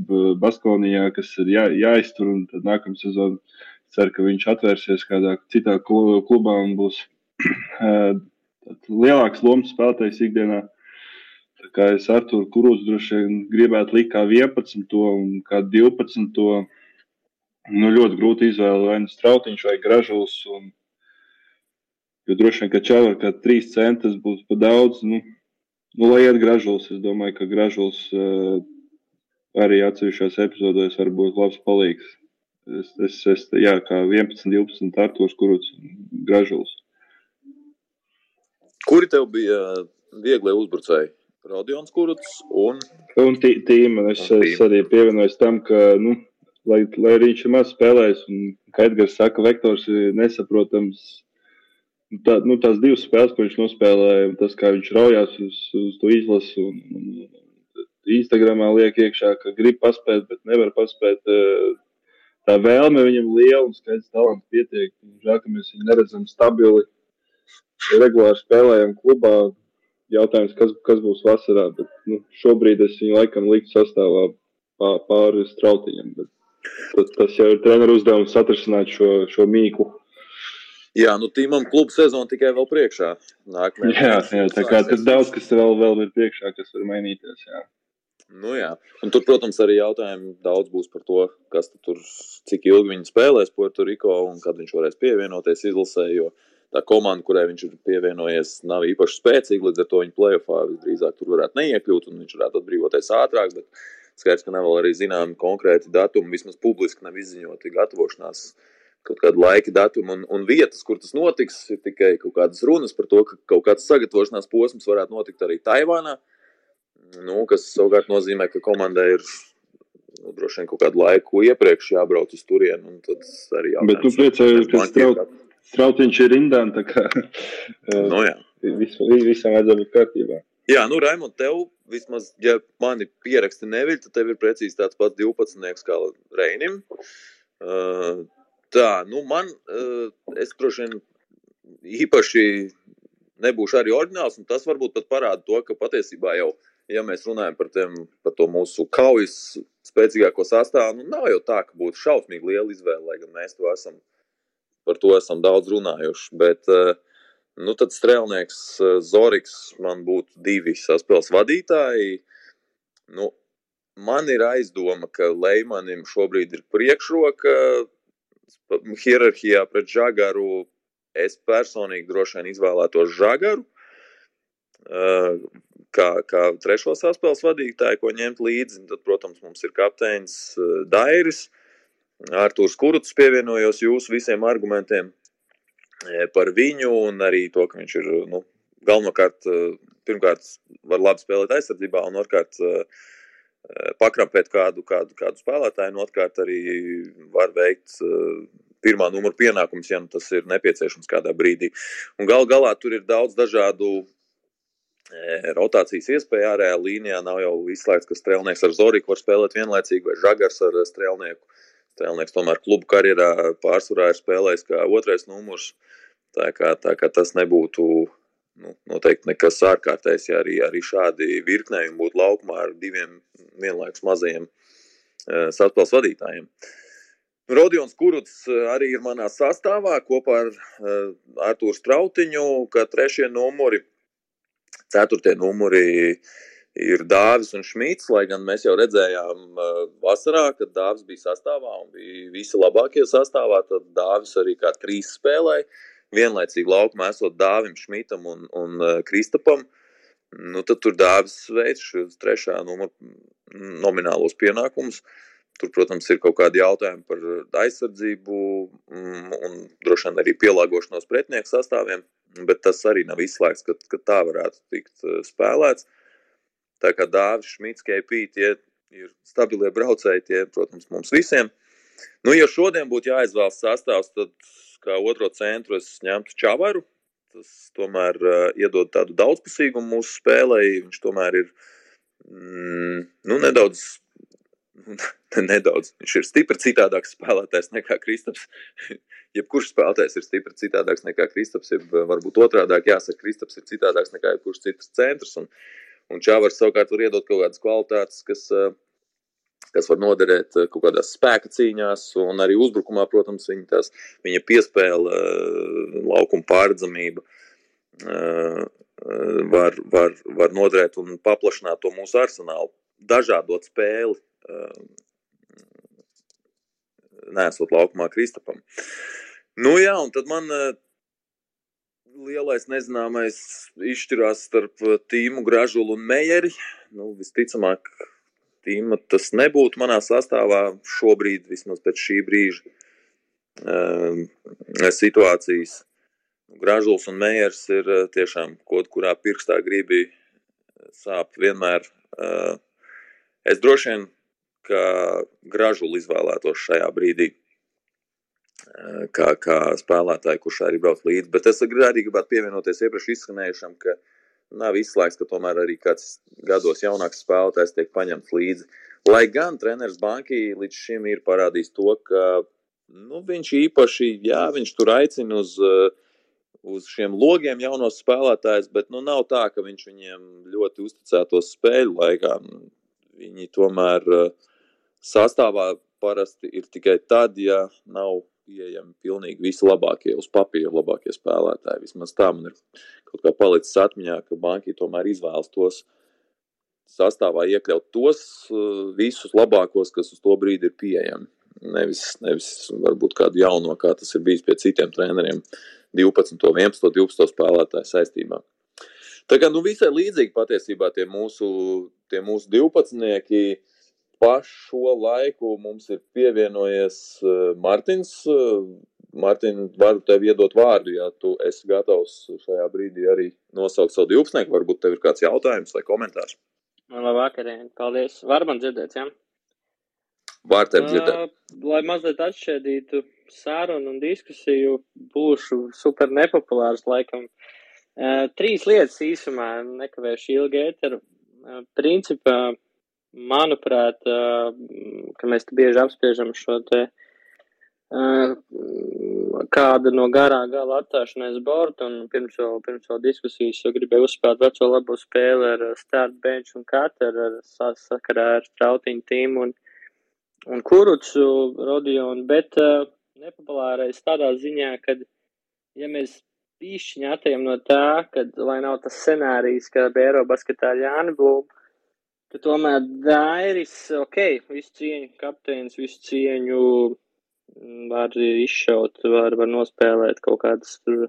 Baskonijā, kas ir jā, jāiztur, un tad nākamā sezona ceru, ka viņš atvērsies kādā citā klubā un būs lielāks lomas spēlētājs ikdienā. Tā kā es ar to kurus droši vien gribētu likt kā 11. un kā 12. Nu, ļoti grūti izvēlēt vai nu strautiņš vai gražulis. Un, jo droši vien, ka čāvā kā 3 centus būs pa daudz. Nu, nu, lai iet gražulis, es domāju, ka gražulis uh, arī atsevišķās epizodēs var būt labs palīgs. Es, es, es jā, kā 11, 12 artos, kurus gražulis. Kuri tev bija viegli uzbrucēji? Radions Kuruts un, un tīma. Es, un es arī pievienojos tam, ka, nu, lai, lai arī viņš ir maz spēlējis, un, kā Edgars saka, vektors ir nesaprotams. Tā, nu, tās divas spēles, ko viņš nospēlēja, tas, kā viņš raujās uz, uz to izlasi, un, un Instagramā liek iekšā, ka grib paspēt, bet nevar paspēt. Tā vēlme viņam liela un skaidrs talants pietiek. Žēl, ka mēs viņu neredzam stabili regulāri spēlējam klubā. Jautājums, kas, kas būs vasarā, bet nu, šobrīd es viņu laikam liktu sastāvā pār, pāri strautiņam. Tas, tas jau ir treneru uzdevums atrisināt šo, šo mīklu. Jā, nu tīmam klubu sezona tikai vēl priekšā. Nākamajā jā, jā, tā kā tas daudz, kas vēl, vēl ir priekšā, kas var mainīties. Jā. Nu, jā. Un tur, protams, arī jautājumi daudz būs par to, kas tur, cik ilgi viņi spēlēs Puerto-Riko un kad viņš varēs pievienoties izlasē. Jo tā komanda, kurai viņš ir pievienojies, nav īpaši spēcīga. Līdz ar to viņa plēsoņā visdrīzāk tur varētu neiekļūt, un viņš varētu atbrīvoties ātrāk. Bet skaidrs, ka nav vēl arī zināmi konkrēti datumi, vismaz publiski nav izziņoti gatavošanās. Kaut kāda laika datuma un, un vietas, kur tas notiks, ir tikai kaut kādas runas par to, ka kaut kāds sagatavošanās posms varētu notikt arī Taivānā. Nu, kas savukārt nozīmē, ka komandai ir nu, droši vien kaut kādu laiku iepriekš jābrauc uz turieni. Tad arī jābrauc. Bet tu priecājies, ka straut, strautiņš ir rindā. Kā, nu, jā. vis, visam vajadzētu būt kārtībā. Jā, nu, Raimond, tev vismaz, ja mani pieraksti neviļ, tad tev ir precīzi tāds pats 12. kā Reinim. Uh, tā, nu, man, uh, es droši vien īpaši nebūšu arī oriģināls, un tas varbūt pat parāda to, ka patiesībā jau uh, ja mēs runājam par, tiem, par to mūsu kaujas spēcīgāko sastāvu, nu, nav jau tā, ka būtu šausmīgi liela izvēle, lai gan mēs to esam, par to esam daudz runājuši. Bet, eh, nu, tad strēlnieks eh, Zoriks man būtu divi saspēles vadītāji. Nu, man ir aizdoma, ka Leimanim šobrīd ir priekšroka hierarhijā pret Žagaru. Es personīgi droši vien izvēlētos Žagaru. Uh, kā, kā trešo saspēles vadītāju, ko ņemt līdzi. Tad, protams, mums ir kapteinis eh, Dairis, Artūrs Kuruts pievienojos jūsu visiem argumentiem eh, par viņu un arī to, ka viņš ir nu, galvenokārt, eh, pirmkārt, var labi spēlēt aizsardzībā un otrkārt pakrampēt kādu, kādu, kādu spēlētāju, un otrkārt arī var veikt pirmā numura pienākums, ja nu tas ir nepieciešams kādā brīdī. Un gal galā tur ir daudz dažādu rotācijas iespēja ārējā līnijā. Nav jau izslēgts, ka strēlnieks ar Zoriku var spēlēt vienlaicīgi, vai Žagars ar strēlnieku. Strēlnieks tomēr klubu karjerā pārsvarā ir spēlējis kā otrais numurs. Tā kā, tā kā tas nebūtu nu, noteikti nekas ārkārtējs, ja arī, arī šādi virknējumi būtu laukumā ar diviem vienlaikus mazajiem saspēles vadītājiem. Rodions Kuruts arī ir manā sastāvā kopā ar Artūru Strautiņu, kā trešie numuri. Ceturtie numuri ir Dāvis un Šmits, lai gan mēs jau redzējām vasarā, kad Dāvis bija sastāvā un bija visi labākie sastāvā, tad Dāvis arī kā trīs spēlēja vienlaicīgi laukumā esot Dāvim, Šmitam un, un uh, Kristapam, nu, tad tur Dāvis veids šos trešā numura nominālos pienākumus. Tur, protams, ir kaut kādi jautājumi par aizsardzību mm, un droši vien arī pielāgošanos pretinieku sastāviem, bet tas arī nav izslēgts, ka, ka tā varētu tikt spēlēts. Tā kā Dāvis, Šmits, KP, tie ir stabilie braucēji, tie, protams, mums visiem. Nu, ja šodien būtu jāizvēlas sastāvs, tad kā otro centru es ņemtu Čavaru. Tas tomēr uh, iedod tādu daudzpusīgumu mūsu spēlē. Viņš tomēr ir mm, nu, nedaudz, nedaudz. Viņš ir stipri citādāks spēlētājs nekā Kristaps. jebkurš spēlētājs ir stipri citādāks nekā Kristaps. Jeb, varbūt otrādi jāsaka, Kristaps ir citādāks nekā jebkurš cits centrs. Un, un Čavars savukārt var iedot kaut kādas kvalitātes, kas. Uh, kas var noderēt eh, kaut kādās spēka cīņās, un arī uzbrukumā, protams, viņa, tās, viņa piespēle, eh, laukuma pārredzamība eh, var, var, var noderēt un paplašināt to mūsu arsenālu, dažādot spēli, nesot laukumā Kristapam. Nu jā, un tad man lielais nezināmais izšķirās starp Tīmu Gražulu un Meijeri. Nu, visticamāk, Tīma tas nebūtu manā sastāvā šobrīd, vismaz pēc šī brīža um, situācijas. Gražuls un Meijers ir uh, tiešām kaut kurā pirkstā gribi sāp vienmēr. Uh, es droši vien, ka Gražulu izvēlētos šajā brīdī uh, kā, kā spēlētāju, kurš arī brauc līdzi. Bet es arī gribētu pievienoties iepriekš izskanējušam, ka nav izslēgts, ka tomēr arī kāds gados jaunāks spēlētājs tiek paņemts līdzi. Lai gan treneris Banki līdz šim ir parādījis to, ka nu, viņš īpaši, jā, viņš tur aicina uz, uh, uz šiem logiem jaunos spēlētājus, bet nu, nav tā, ka viņš viņiem ļoti uzticētos spēļu laikā. Viņi tomēr uh, sastāvā parasti ir tikai tad, ja nav pieejami pilnīgi visi labākie, uz papīra labākie spēlētāji. Vismaz tā man ir kaut kā palicis atmiņā, ka banki tomēr izvēlas tos sastāvā iekļaut tos uh, visus labākos, kas uz to brīdi ir pieejami. Nevis, nevis varbūt kādu jauno, kā tas ir bijis pie citiem treneriem, 12, 11, 12 spēlētāju saistībā. Tā kā nu, visai līdzīgi patiesībā tie mūsu, tie mūsu 12 pa šo laiku mums ir pievienojies uh, Martins. Uh, Mārtiņ, varu tev iedot vārdu, ja tu esi gatavs šajā brīdī arī nosaukt savu divpusnieku. Varbūt tev ir kāds jautājums vai komentārs. Labvakarien, paldies. Var man dzirdēt, jā? Ja? Var tev dzirdēt. Uh, lai mazliet atšķēdītu sārunu un diskusiju, būšu super nepopulārs laikam. Uh, trīs lietas īsumā, nekavēšu ilgi ēteru. Uh, principā, manuprāt, ka mēs bieži apspriežam šo te kāda no garā gala atstāšanās borta, un pirms vēl, pirms vēl diskusijas jau gribēju uzspēlēt veco labo spēli ar start bench un katru, ar sakarā ar strautiņu tīmu un, un kurucu rodionu, bet nepopulārais tādā ziņā, kad, ja mēs pīšķiņi atejam no tā, kad, lai nav tas scenārijs, kā Bēro basketā Jāni Blūm, tad tomēr Dairis, ok, visu cieņu kapteinis, visu cieņu var izšaut, var, var nospēlēt kaut kādas tur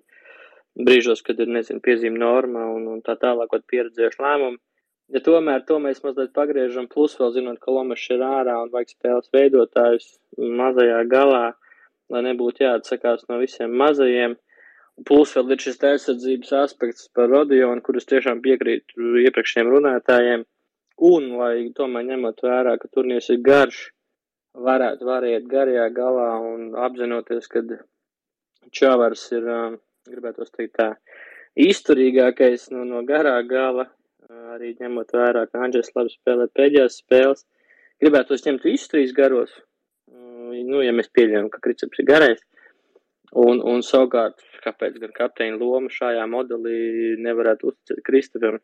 brīžos, kad ir, nezinu, piezīme norma un, un tā tālāk, kaut pieredzējuši lēmumu. Ja tomēr to mēs mazliet pagriežam, plus vēl zinot, ka Lomašs ir ārā un vajag spēles veidotājus mazajā galā, lai nebūtu jāatsakās no visiem mazajiem. Plus vēl ir šis aizsardzības aspekts par Rodionu, kurus tiešām piekrītu iepriekšējiem runātājiem. Un, lai tomēr ņemot vērā, ka turnīrs ir garš, varētu variet garajā galā un apzinoties, ka Čavars ir, gribētu teikt tā, izturīgākais no, no garā gala, arī ņemot vērā, ka Andžēs labi spēlē pēdējās spēles. Gribētu ņemt visus trīs garos, nu, ja mēs pieļaujam, ka Kristaps ir garais. Un, un savukārt, kāpēc gan kapteina loma šajā modelī nevarētu uzticēt Kristapam?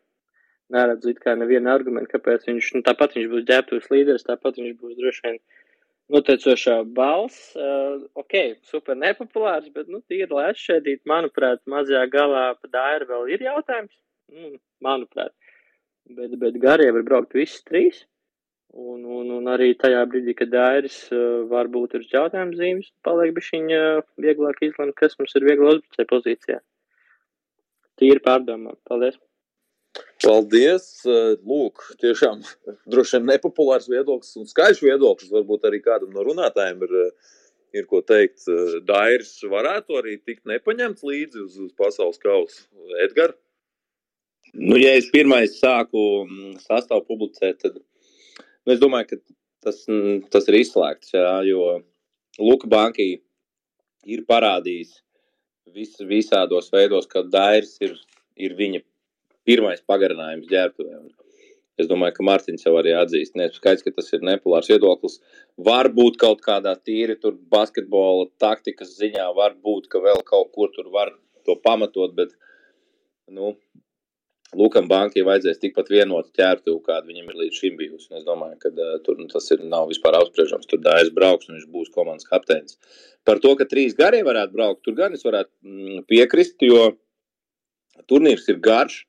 Neredzu it kā nevienu argumentu, kāpēc viņš, nu, tāpat viņš būs ģērbtuves līderis, tāpat viņš būs droši vien noteicošā balss. Uh, ok, super nepopulārs, bet, nu, tīri, lai atšķēdītu, manuprāt, mazajā galā pa dairu vēl ir jautājums. Mm, manuprāt. Bet, bet garie var braukt visi trīs. Un, un, un arī tajā brīdī, kad dairis uh, varbūt ir uz jautājuma zīmes, paliek bišķiņa uh, vieglāk izlemt, kas mums ir viegli uzbrucēja pozīcijā. Tīri pārdomā. Paldies! Paldies! Lūk, tiešām droši vien nepopulārs viedoklis un skaļš viedoklis. Varbūt arī kādam no runātājiem ir, ir ko teikt. Dairis varētu arī tikt nepaņemts līdzi uz, uz pasaules kausa. Edgars? Nu, ja es pirmais sāku mm, sastāvu publicēt, tad nu, es domāju, ka tas, mm, tas ir izslēgts. Jā, jo Luka Banki ir parādījis vis, visādos veidos, ka Dairis ir, ir viņa pirmais pagarinājums ģērbtuvē. Es domāju, ka Mārtiņš jau arī atzīst, neskaidrs, ka tas ir nepolārs viedoklis. Varbūt kaut kādā tīri tur basketbola taktikas ziņā, varbūt, ka vēl kaut kur tur var to pamatot, bet, nu, Lūkam bankai vajadzēs tikpat vienotu ķērtuvu, kāda viņam ir līdz šim bijusi. Es domāju, ka uh, tur nu, tas ir, nav vispār apspriežams. Tur dājas brauks un viņš būs komandas kapteinis. Par to, ka trīs garie varētu braukt, tur gan es varētu mm, piekrist, jo turnīrs ir garš.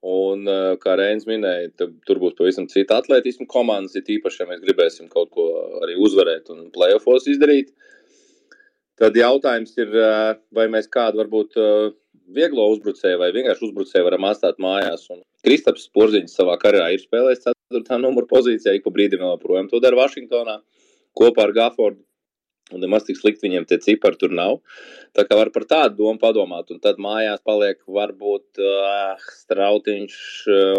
Un, uh, kā Reins minēja, tur būs pavisam cita atletisma komandas, ir īpaši, ja mēs gribēsim kaut ko arī uzvarēt un playoffs izdarīt. Tad jautājums ir, uh, vai mēs kādu varbūt vieglo uzbrucēju vai vienkārši uzbrucēju varam atstāt mājās. Un Kristaps Porziņš savā karjerā ir spēlējis 4. numuru pozīcijā, ik pa brīdim vēl projām to dara Vašingtonā kopā ar Gaffordu. Un nemaz tik slikti viņiem tie cipari tur nav. Tā kā var par tādu domu padomāt. Un tad mājās paliek varbūt uh, strautiņš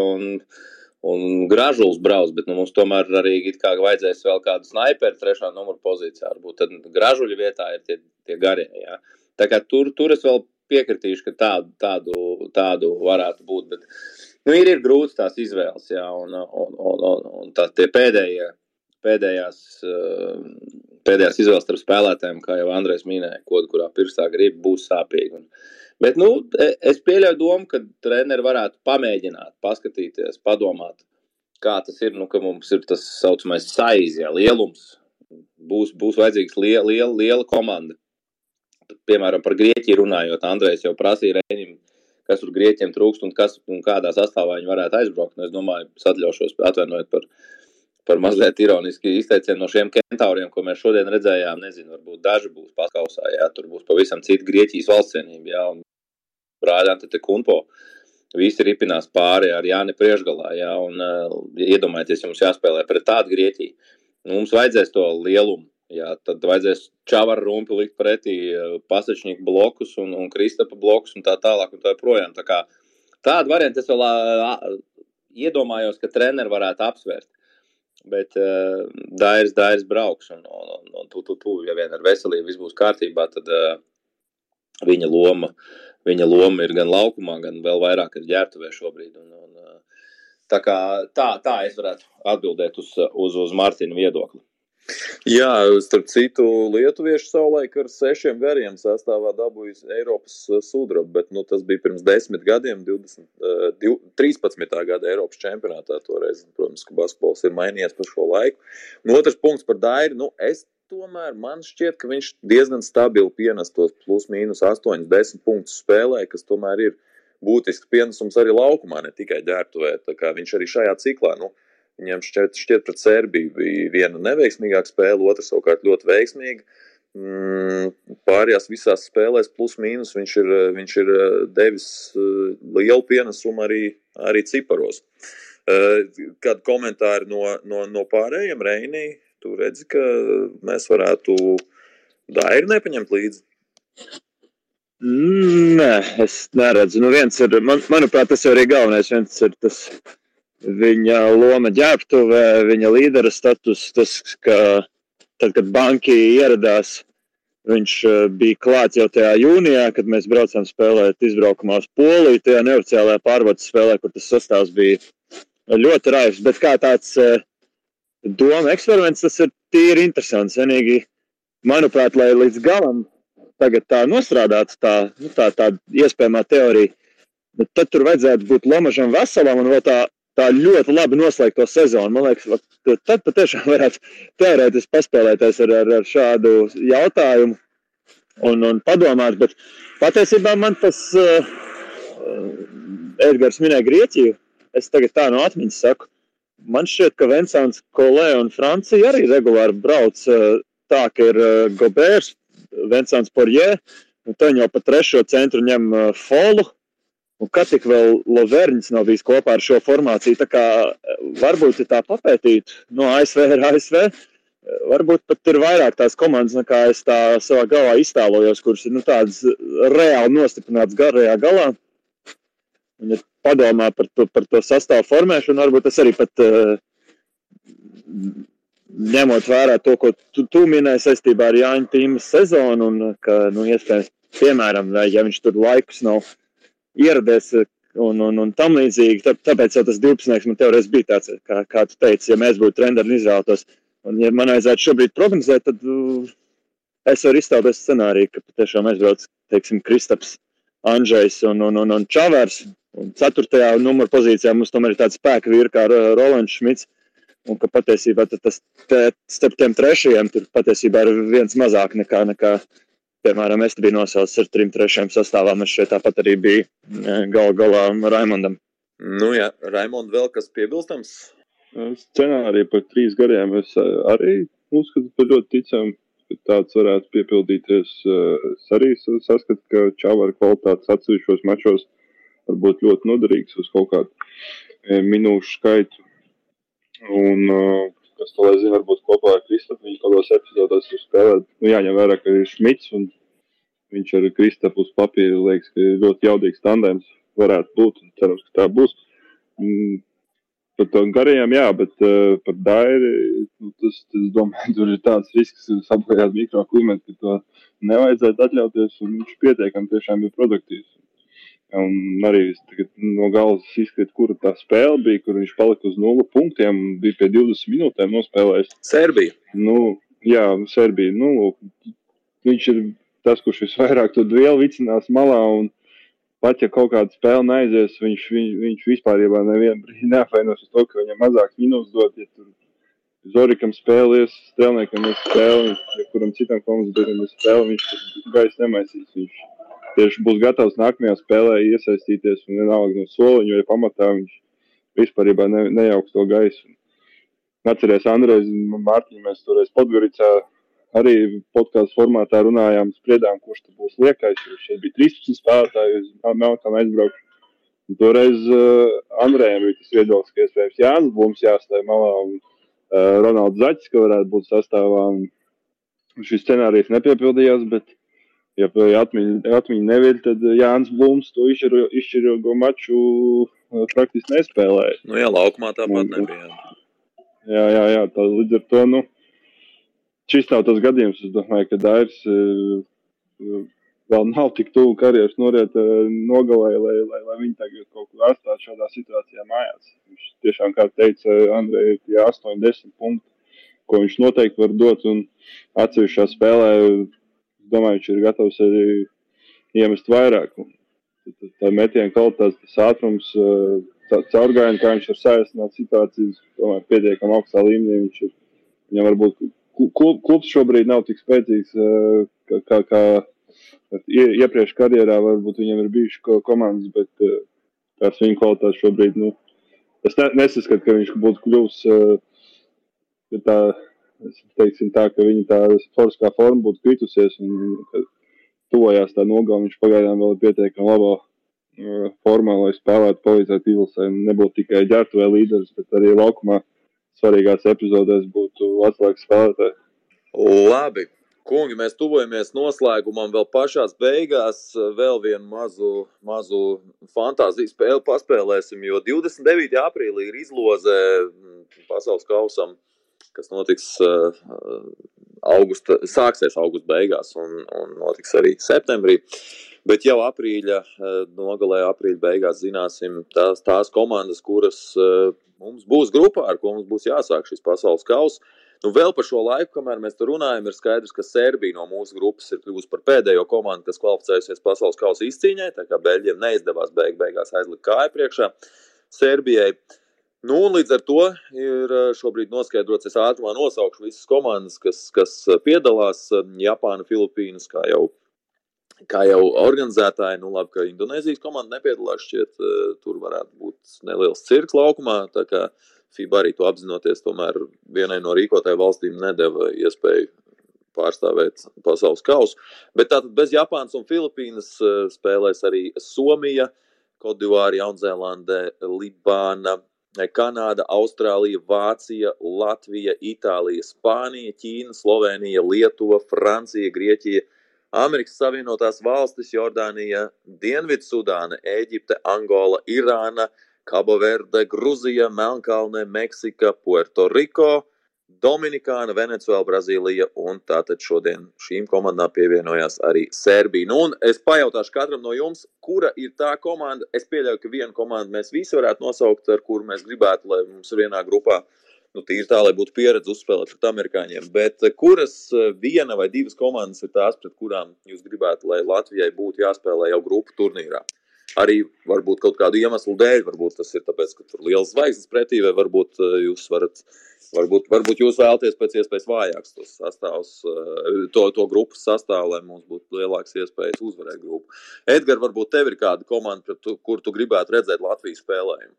un, un gražulis brauc, bet nu, mums tomēr arī kā vajadzēs vēl kādu snaiperu trešā numuru pozīcijā. Varbūt tad gražuļu vietā ir tie, tie garie. Ja? Tā kā tur, tur es vēl piekritīšu, ka tādu, tādu, tādu varētu būt. Bet, nu, ir, ir grūti tās izvēles, jā, un, un, un, un, un tā, tie pēdējie, pēdējās, pēdējās izvēles starp spēlētājiem, kā jau Andrēs minēja, ko, kurā pirkstā grib, būs sāpīgi. Un, bet, nu, e, es pieļauju domu, ka treneri varētu pamēģināt, paskatīties, padomāt, kā tas ir, nu, ka mums ir tas saucamais saiz, jā, lielums. Būs, būs vajadzīgs liela, liela, liela komanda piemēram, par Grieķiju runājot, Andrejs jau prasīja Reinim, kas tur Grieķiem trūkst un, kas, un kādā sastāvā viņi varētu aizbraukt. Un es domāju, es atļaušos atvainojot par, par mazliet ironiski izteicienu no šiem kentauriem, ko mēs šodien redzējām. Nezinu, varbūt daži būs paskausā, jā, tur būs pavisam cita Grieķijas valstsienība, jā, un Brāļante te Kunpo. Visi ripinās pāri ar Jāni priekšgalā, jā, un uh, iedomājieties, jums jāspēlē pret tādu Grieķiju. Nu, mums vajadzēs to lielumu Jā, tad vajadzēs čāvaru rumpi likt pretī eh, pasačnieku blokus un, un Kristapa blokus un tā tālāk un tā projām. Tā kā tādu variantu es vēl uh, iedomājos, ka treneri varētu apsvērt. Bet uh, Dairis, Dairis brauks un, un, un, un tu, tu, tu, ja vien ar veselību viss būs kārtībā, tad uh, viņa loma, viņa loma ir gan laukumā, gan vēl vairāk ir ģērbtuvē šobrīd. Un, un, uh, tā, kā, tā, tā es varētu atbildēt uz, uz, uz Mārtiņu viedokli. Jā, starp citu, lietuvieši savulaik ar sešiem gariem sastāvā dabūjis Eiropas uh, sudrabu, bet nu, tas bija pirms desmit gadiem, 20, uh, 13. gada Eiropas čempionātā. Toreiz, protams, ka basketbols ir mainījies pa šo laiku. Un otrs punkts par Dairi. Nu, es tomēr man šķiet, ka viņš diezgan stabili pienes tos plus mīnus 8, 10 punktus spēlē, kas tomēr ir būtisks pienesums arī laukumā, ne tikai ģērbtuvē. Viņš arī šajā ciklā. Nu, Viņam šķiet, šķiet pret Serbiju bija viena neveiksmīgāka spēle, otra savukārt ļoti veiksmīga. Mm, pārējās visās spēlēs, plus mīnus, viņš ir, viņš ir eh, devis eh, lielu pienesumu arī, arī ciparos. Eh, Kādu komentāru no, no, no pārējiem Reinī, tu redzi, ka mēs varētu Dairi nepaņemt līdzi? Nē, es neredzu. Nu, viens ir, man, manuprāt, tas jau arī galvenais. Viens ir tas viņa loma ģērbtuvē, viņa līdera status, tas, ka tad, kad banki ieradās, viņš eh, bija klāts jau tajā jūnijā, kad mēs braucām spēlēt izbraukumā uz Poliju, tajā neoficiālajā pārbaudas spēlē, kur tas sastāvs bija ļoti raivs. Bet kā tāds eh, doma eksperiments, tas ir tīri interesants. Vienīgi, manuprāt, lai līdz galam tagad tā nostrādātu, tā, nu, tā, tā iespējamā teorija, Bet tad tur vajadzētu būt Lomažam veselam un vēl tā, tā ļoti labi noslēgt to sezonu. Man liekas, tad patiešām varētu teorētiski paspēlēties ar, ar, ar šādu jautājumu un, un padomāt. Bet patiesībā man tas uh, Edgars minēja Grieķiju. Es tagad tā no atmiņas saku. Man šķiet, ka Vincents Kolē un Francija arī regulāri brauc uh, tā, ka ir uh, Gobērs, Vincents Porjē, un tad jau pa trešo centru ņem uh, Folu Un kā tik vēl Loverņš nav bijis kopā ar šo formāciju, tā kā eh, varbūt ja tā papētīt no ASV ar ASV. Eh, varbūt pat ir vairāk tās komandas, nekā es tā savā galvā iztēlojos, kuras ir nu, tādas reāli nostiprinātas garajā galā. Un, ja padomā par to, par to sastāvu formēšanu, varbūt tas arī pat uh, ņemot vērā to, ko tu, tu minēji saistībā ar Jāņa Tīmas sezonu, un ka, nu, iespējams, piemēram, ja viņš tur laikus nav ieradies eh, un, un, un tam līdzīgi. Tā, tāpēc jau tas 12. man teorēs bija tāds, kā, kā tu teici, ja mēs būtu trenderi un izrautos. Un, ja man vajadzētu šobrīd prognozēt, tad uh, es varu iztēloties scenāriju, ka patiešām aizbrauc, teiksim, Kristaps, Andrzejs un, un, un, un Čavers. Un ceturtajā numura pozīcijā mums tomēr ir tāds spēka vīri kā Rolands Šmits. Un ka patiesībā tas te, starp tiem trešajiem tur patiesībā ir viens mazāk nekā, nekā Piemēram, es biju nosaucis ar trim trešajiem sastāvām. Es šeit tāpat arī biju e, gal galā Raimondam. Nu jā, Raimond, vēl kas piebilstams? Scenāriju par trīs gadiem es e, arī uzskatu par ļoti ticamu, ka tāds varētu piepildīties. E, es arī saskatu, ka čāvara kvalitātes atsevišķos mačos var būt ļoti noderīgs uz kaut kādu minūšu skaitu. Un, kas to lai zina, varbūt kopā ar Kristapu viņa kādos epizodēs ir spēlēt. Nu, jāņem vērā, ka ir Šmits un viņš ar Kristapu uz papīra liekas, ka ir ļoti jaudīgs tandēms varētu būt cerams, ka tā būs. Mm, par to garajām, jā, bet uh, par dairi, nu, tas, tas, domāju, tur ir tāds risks apgājāt mikroklimatu, ka to nevajadzētu atļauties viņš pietiekami tiešām ir produktīvs. Un arī no galvas izkrita, kura tā spēle bija, kur viņš palika uz nulli punktiem un bija pie 20 minūtēm nospēlējis. Serbija. Nu, jā, Serbija. Nu, viņš ir tas, kurš visvairāk to vielu vicinās malā. Un, pat ja kaut kāda spēle neaizies, viņš, viņš, viņš vispār nevienu brīdi neapvainos uz to, ka viņam mazāks minūtes dot. Ja tur Zorikam spēlēs, Strēlniekam ir spēle, ja kuram citam komandam ir spēle, viņš gaisa nemaisīs. Viņš tieši būs gatavs nākamajā spēlē iesaistīties un vienalga no soliņa, jo pamatā viņš vispār ne, nejauks to gaisu. Atceries, Andrejs Mārtiņš, mēs toreiz Podgoricā arī podkāstu formātā runājām, spriedām, kurš tur būs liekais. Šeit bija 13 spēlētāji, uz Melkam aizbraukšu. Un toreiz uh, Andrejam bija tas viedoklis, ka iespējams Jānis Blums jāstāja malā un uh, Ronalds Zaķis, ka varētu būt sastāvā. Un šis scenārijs nepiepildījās, bet ja atmiņa, atmiņa neviļ, tad Jānis Blūms to izšķiro, izšķirīgo maču uh, praktiski nespēlēja. Nu, jā, laukumā tāpat nebija. Jā, jā, jā tā, līdz ar to, nu, šis nav tas gadījums. Es domāju, ka Dairs uh, vēl nav tik tuvu karjeras noriet nogalē, lai, lai, lai viņi tagad kaut ko atstātu šādā situācijā mājās. Viņš tiešām, kā teica Andrei, ir tie 8, 10 punkti, ko viņš noteikti var dot un atsevišķā spēlē domāju, viņš ir gatavs arī iemest vairāk. Tā metiena kvalitāte, tas ātrums, caurgājiens, kā viņš var saīsināt situācijas, tomēr pietiekami augstā līmenī. Viņš ir, viņam varbūt klubs šobrīd nav tik spēcīgs, kā, kā, kā iepriekš karjerā, varbūt viņam ir bijuši komandas, bet tās viņa kvalitātes šobrīd, nu, es ne, nesaskatu, ka viņš būtu kļuvis tā teiksim, tā, ka viņa tā sportiskā forma būtu kritusies un tuvojās tā nogalē. Viņš pagaidām vēl ir pietiekami labā uh, formā, lai spēlētu, palīdzētu Ilsai. Nebūtu tikai ģērbtu vai līderis, bet arī laukumā svarīgās epizodēs būtu atslēgas spēlētāji. Labi. Kungi, mēs tuvojamies noslēgumam, vēl pašās beigās vēl vienu mazu, mazu fantāziju spēli paspēlēsim, jo 29. aprīlī ir izloze pasaules kausam kas notiks uh, augusta, sāksies augusta beigās un, un notiks arī septembrī. Bet jau aprīļa uh, nogalē, aprīļa beigās zināsim tās, tās komandas, kuras uh, mums būs grupā, ar ko mums būs jāsāk šis pasaules kausa. Nu, vēl par šo laiku, kamēr mēs tur runājam, ir skaidrs, ka Serbija no mūsu grupas ir kļuvusi par pēdējo komandu, kas kvalificējusies pasaules kausa izcīņai. Tā kā Beļģiem neizdevās beig beigās aizlikt kāju priekšā Serbijai. Nu, līdz ar to ir eh, šobrīd noskaidrots, es ātrumā nosaukšu visas komandas, kas, kas eh, piedalās. Eh, Japāna, Filipīnas, kā jau, kā jau organizētāji. Nu, labi, ka Indonēzijas komanda nepiedalās. Šķiet, tur varētu būt neliels cirks laukumā. FIBA arī to apzinoties, tomēr vienai no rīkotāju valstīm nedēva iespēju pārstāvēt pasaules kausu. Bet tātad bez Japānas un Filipīnas spēlēs arī Somija, Kodivāra, Jaunzēlande, Libāna, Kanāda, Austrālija, Vācija, Latvija, Itālija, Spānija, Ķīna, Slovenija, Lietuva, Francija, Grieķija, Amerikas Savienotās Valstis, Jordānija, Dienvidsudāna, Ēģipte, Angola, Irāna, Cabo Verde, Gruzija, Melnkalne, Meksika, Puerto Riko, Dominikāna, Venecuēla, Brazīlija un tātad šodien šīm komandām pievienojās arī Serbija. Nu, un es pajautāšu katram no jums, kura ir tā komanda. Es pieļauju, ka vienu komandu mēs visi varētu nosaukt, ar kuru mēs gribētu, lai mums ir vienā grupā. Nu, tīri tā, lai būtu pieredze uzspēlēt pret amerikāņiem. Bet kuras viena vai divas komandas ir tās, pret kurām jūs gribētu, lai Latvijai būtu jāspēlē jau grupu turnīrā? Arī varbūt kaut kādu iemeslu dēļ, varbūt tas ir tāpēc, ka tur ir liels zvaigznes pretī, vai varbūt eh, jūs varat, varbūt, varbūt jūs vēlaties pēc iespējas vājāks tos sastāvus, eh, to, to grupas sastāvu, lai mums būtu lielāks iespējas uzvarēt grupu. Edgars, varbūt tev ir kāda komanda, tu, kur tu gribētu redzēt Latvijas spēlējumu?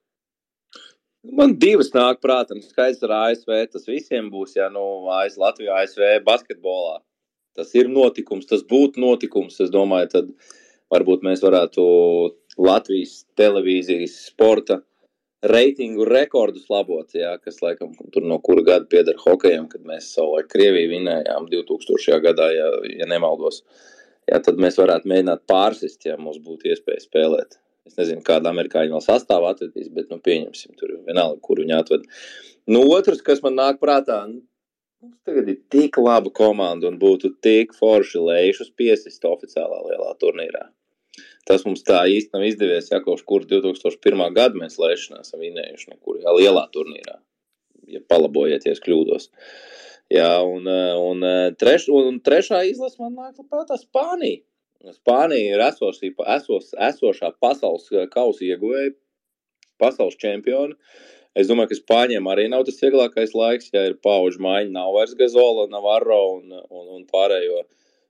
Man divas nāk prātā. Skaidrs, ar ASV tas visiem būs, ja nu ASV, Latvijā, ASV basketbolā. Tas ir notikums, tas būtu notikums. Es domāju, tad varbūt mēs varētu Latvijas televīzijas sporta reitingu rekordus labot, jā, kas laikam tur no kura gada pieder hokejam, kad mēs savulaik Krieviju vinējām 2000. gadā, ja, ja nemaldos. Jā, tad mēs varētu mēģināt pārsist, ja mums būtu iespēja spēlēt. Es nezinu, kāda amerikāņu vēl sastāvā atvedīs, bet nu, pieņemsim tur vienalga, kur viņi atved. Nu, otrs, kas man nāk prātā, nu, mums tagad ir tik laba komanda un būtu tik forši lēšus piesist oficiālā lielā turnīrā. Tas mums tā īsti nav izdevies, ja kopš kur 2001. gada mēs lēšanā esam vinējuši nekur, jā, lielā turnīrā, ja palabojiet, ja es kļūdos. Jā, un, un, treš, un trešā izlase man nāk prātā Spānija. Spānija ir esošī, esos, esošā pasaules kausa ieguvēja, pasaules čempioni. Es domāju, ka Spāņiem arī nav tas vieglākais laiks, ja ir pauģu maiņa, nav vairs Gazola, Navarro un, un, un pārējo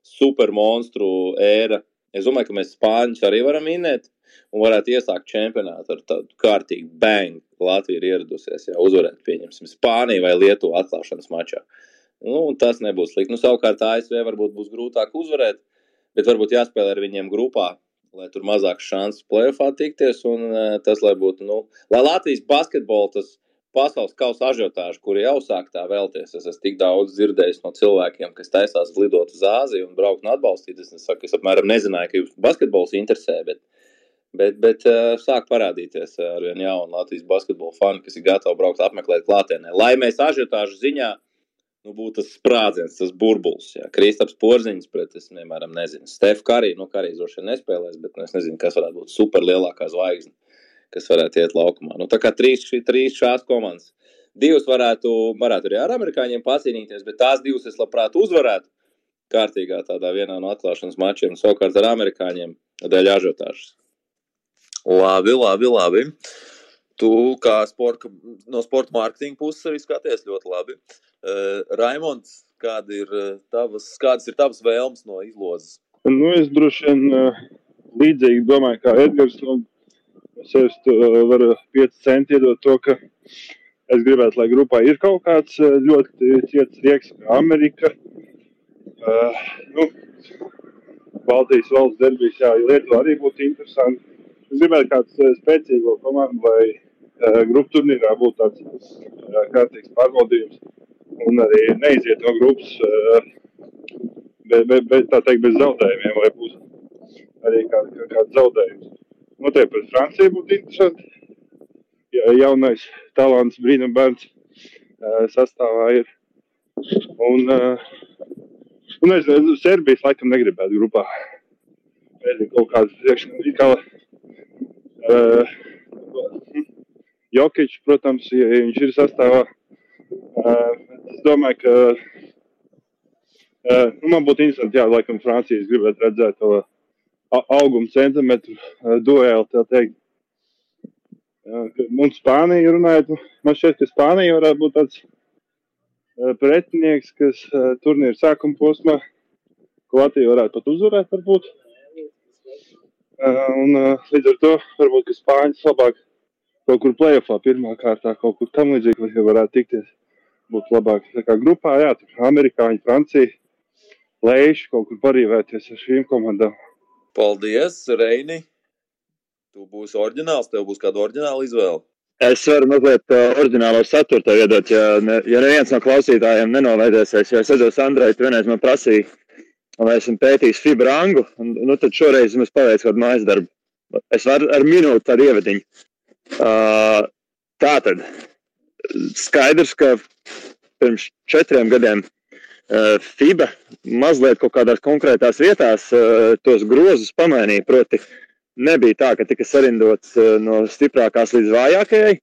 supermonstru ēra Es domāju, ka mēs spāņus arī varam minēt un varētu iesākt čempionātu ar tādu kārtīgu bang. Latvija ir ieradusies, ja uzvarēt, pieņemsim, Spāniju vai Lietuvu atklāšanas mačā. Nu, tas nebūs slikti. Nu, savukārt ASV varbūt būs grūtāk uzvarēt, bet varbūt jāspēlē ar viņiem grupā, lai tur mazāk šansas plēsoņā tikties. Un eh, tas, lai būtu, nu, lai Latvijas basketbols tas pasaules kausa ažiotāžu, kur jau sāk tā vēlties. Es esmu tik daudz dzirdējis no cilvēkiem, kas taisās lidot uz Āziju un braukt un atbalstīt. Es, nesaku, es apmēram nezināju, ka jūs basketbols interesē, bet, bet, bet uh, sāk parādīties ar vien jaunu Latvijas basketbola fanu, kas ir gatavi braukt apmeklēt klātienē. Lai mēs ažiotāžu ziņā nu, būtu tas sprādziens, tas burbulis. Kristaps Porziņš pret, es piemēram, nezinu, Stefa Karī, nu, Karī droši vien nespēlēs, bet nu, es nezinu, kas varētu būt superlielākā zvaigzne kas varētu iet laukumā. Nu, tā kā trīs, šī, trīs šās komandas. Divas varētu, varētu arī ar amerikāņiem pacīnīties, bet tās divas es labprāt uzvarētu kārtīgā tādā vienā no atklāšanas mačiem, savukārt ar amerikāņiem dēļ ažiotāžas. Labi, labi, labi. Tu kā sporta, no sporta mārketinga puses arī skaties ļoti labi. Uh, Raimonds, kāda ir eh, tavas, kādas ir tavas vēlmes no izlozes? Nu, es droši vien uh, līdzīgi domāju, kā Edgars. Nu, sevis var 5 centi iedot to, ka es gribētu, lai grupā ir kaut kāds ļoti ciets rieks, kā Amerika. Uh, nu, Baltijas valsts derbijas, jā, Lietuva arī būtu interesanti. Es gribētu kāds spēcīgo komandu, lai uh, grupu turnīrā būtu tāds uh, kārtīgs pārbaudījums un arī neiziet no grupas, uh, bet, bet tā teikt, bez zaudējumiem, lai būs arī kāds kā, kā zaudējums. Noteikti par Franciju būtu interesanti. Ja jaunais talants, brīnum bērns sastāvā ir. Un, un es Serbijas laikam negribētu grupā. Nezinu, kaut kādas priekšniekas. Kā, uh, Jokic, protams, ja viņš ir sastāvā, uh, es domāju, ka uh, nu, man būtu interesanti, ja laikam Francijas gribētu redzēt to auguma centimetru uh, dueli, teikt. Un Spānija runājot, man šķiet, ka Spānija varētu būt tāds uh, pretinieks, kas uh, turnīra sākuma posmā, Latvija varētu pat uzvarēt, varbūt. Un līdz ar to varbūt, ka Spāņas labāk kaut kur plēsoņā, pirmā kārtā, kaut kur tam līdzīgi, vai varētu tikties. Būtu labāk. Tā kā grupā, jā, tur amerikāņi, Francija, lēši kaut kur parīvēties ar šīm komandām. Paldies, Reini! Tu būsi oriģināls, tev būs kāda oriģināla izvēle. Es varu mazliet uh, oriģinālo saturu tev iedot, ja, ne, ja neviens no klausītājiem nenovēdēsies. Jo es atceros, Andrej, tu vienreiz man prasīji, vai esmu pētījis fibra rangu, un nu, tad šoreiz es paveicu kādu mājas darbu. Es varu ar minūti tādu ievadiņu. Uh, tā tad skaidrs, ka pirms četriem gadiem FIBA mazliet kaut kādās konkrētās vietās tos grozus pamainīja. Proti, nebija tā, ka tika sarindots no stiprākās līdz vājākajai.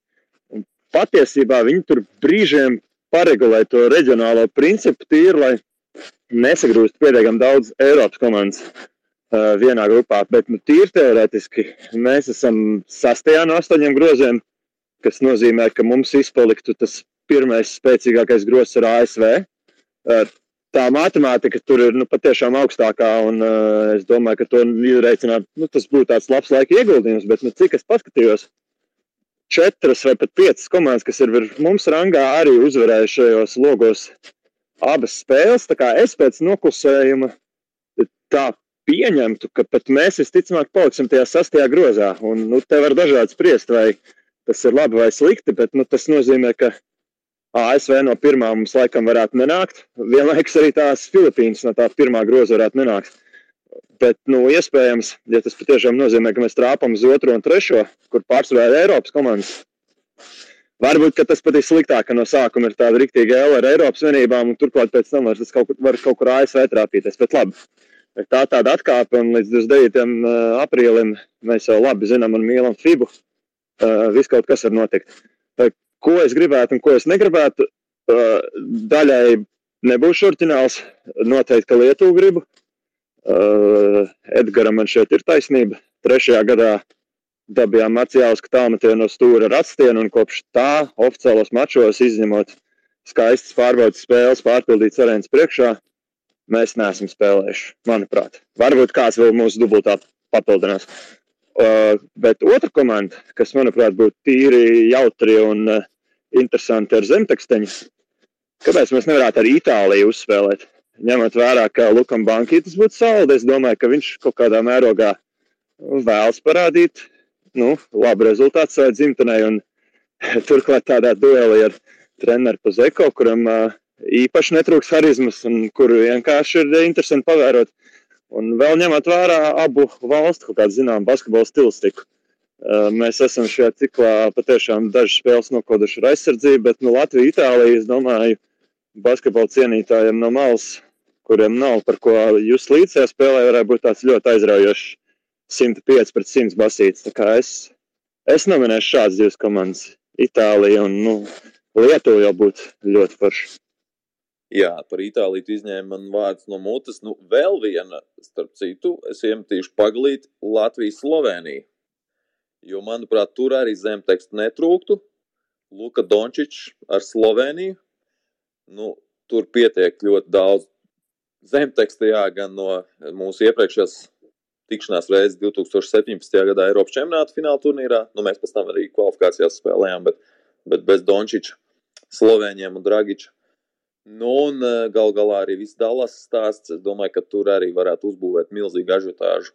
Patiesībā viņi tur brīžiem paregulē to reģionālo principu tīri, lai nesagrūst pietiekami daudz Eiropas komandas vienā grupā. Bet nu, tīri teorētiski mēs esam sastajā no astoņiem groziem, kas nozīmē, ka mums izpaliktu tas pirmais spēcīgākais grozs ar ASV. Tā matemātika tur ir nu, patiešām augstākā, un uh, es domāju, ka to izreikināt, nu, tas būtu tāds labs laika ieguldījums. Bet nu, cik es paskatījos, četras vai pat piecas komandas, kas ir mums rangā, arī uzvarējušas šajos logos abas spēles. Es pēc noklusējuma tā pieņemtu, ka pat mēs visticamāk paliksim tajā sastajā grozā. Un, nu, te var dažādi spriest, vai tas ir labi vai slikti, bet nu, tas nozīmē, ka ASV no pirmā mums laikam varētu nenākt. Vienlaikus arī tās Filipīnas no tā pirmā groza varētu nenākt. Bet, nu, iespējams, ja tas patiešām nozīmē, ka mēs trāpām uz otro un trešo, kur pārsvarā ir Eiropas komandas, varbūt tas pat ir sliktāk, ka no sākuma ir tāda rīktīva L ar Eiropas vienībām, un turklāt pēc tam var, kaut, kur, var kaut kur ASV trāpīties. Bet labi, Tā tāda atkāpe, un līdz 29. aprīlim mēs jau labi zinām un mīlam FIBU. Viss kaut kas var notikt. Ko es gribētu un ko es negribētu, daļai nebūšu orķināls. Noteikti, ka Lietuvu gribu. Edgars man šeit ir taisnība. Trešajā gadā dabījām Marciālsku tālmetienu no stūra ar atstienu, un kopš tā oficiālos mačos izņemot skaistas pārbaudas spēles, pārpildītas arēnas priekšā, mēs neesam spēlējuši, manuprāt. Varbūt kāds vēl mūsu dubultā papildinās. Uh, bet otra komanda, kas, manuprāt, būtu tīri jautri un uh, interesanti ar zemteksteņu, kāpēc mēs nevarētu ar Itāliju uzspēlēt? Ņemot vērā, ka Lukam Bankītis būtu saldi, es domāju, ka viņš kaut kādā mērogā vēlas parādīt nu, labu rezultātu savai dzimtenei. Un turklāt tādā duelī ar treneru Pazeko, kuram uh, īpaši netrūks harizmas, un kuru vienkārši ir interesanti pavērot. Un vēl ņemot vērā abu valstu kaut kādu zināmu basketbola stilistiku. Mēs esam šajā ciklā patiešām dažas spēles nokoduši ar aizsardzību, bet nu, Latvija, Itālija, es domāju, basketbola cienītājiem no malas, kuriem nav par ko jūs līdzējā spēlē, varētu būt tāds ļoti aizraujošs 105 pret 100 basīts. Tā kā es, es nominēšu šādas divas komandas - Itālija un nu, Lietuva jau būtu ļoti forši. Jā, par Itāliju izņēma man vārds no mutes. Nu, vēl viena, starp citu, es iemetīšu paglīt Latviju, Sloveniju. Jo, manuprāt, tur arī zemtekstu netrūktu. Luka Dončičs ar Sloveniju. Nu, tur pietiek ļoti daudz zemteksta, jā, gan no mūsu iepriekšējās tikšanās reizes 2017. gadā Eiropas čempionāta fināla turnīrā. Nu, mēs pēc tam arī kvalifikācijās spēlējām, bet, bet bez Dončiča, Slovēņiem un Dragiča Nu, un eh, gal galā arī viss Dallas stāsts. Es domāju, ka tur arī varētu uzbūvēt milzīgu ažiotāžu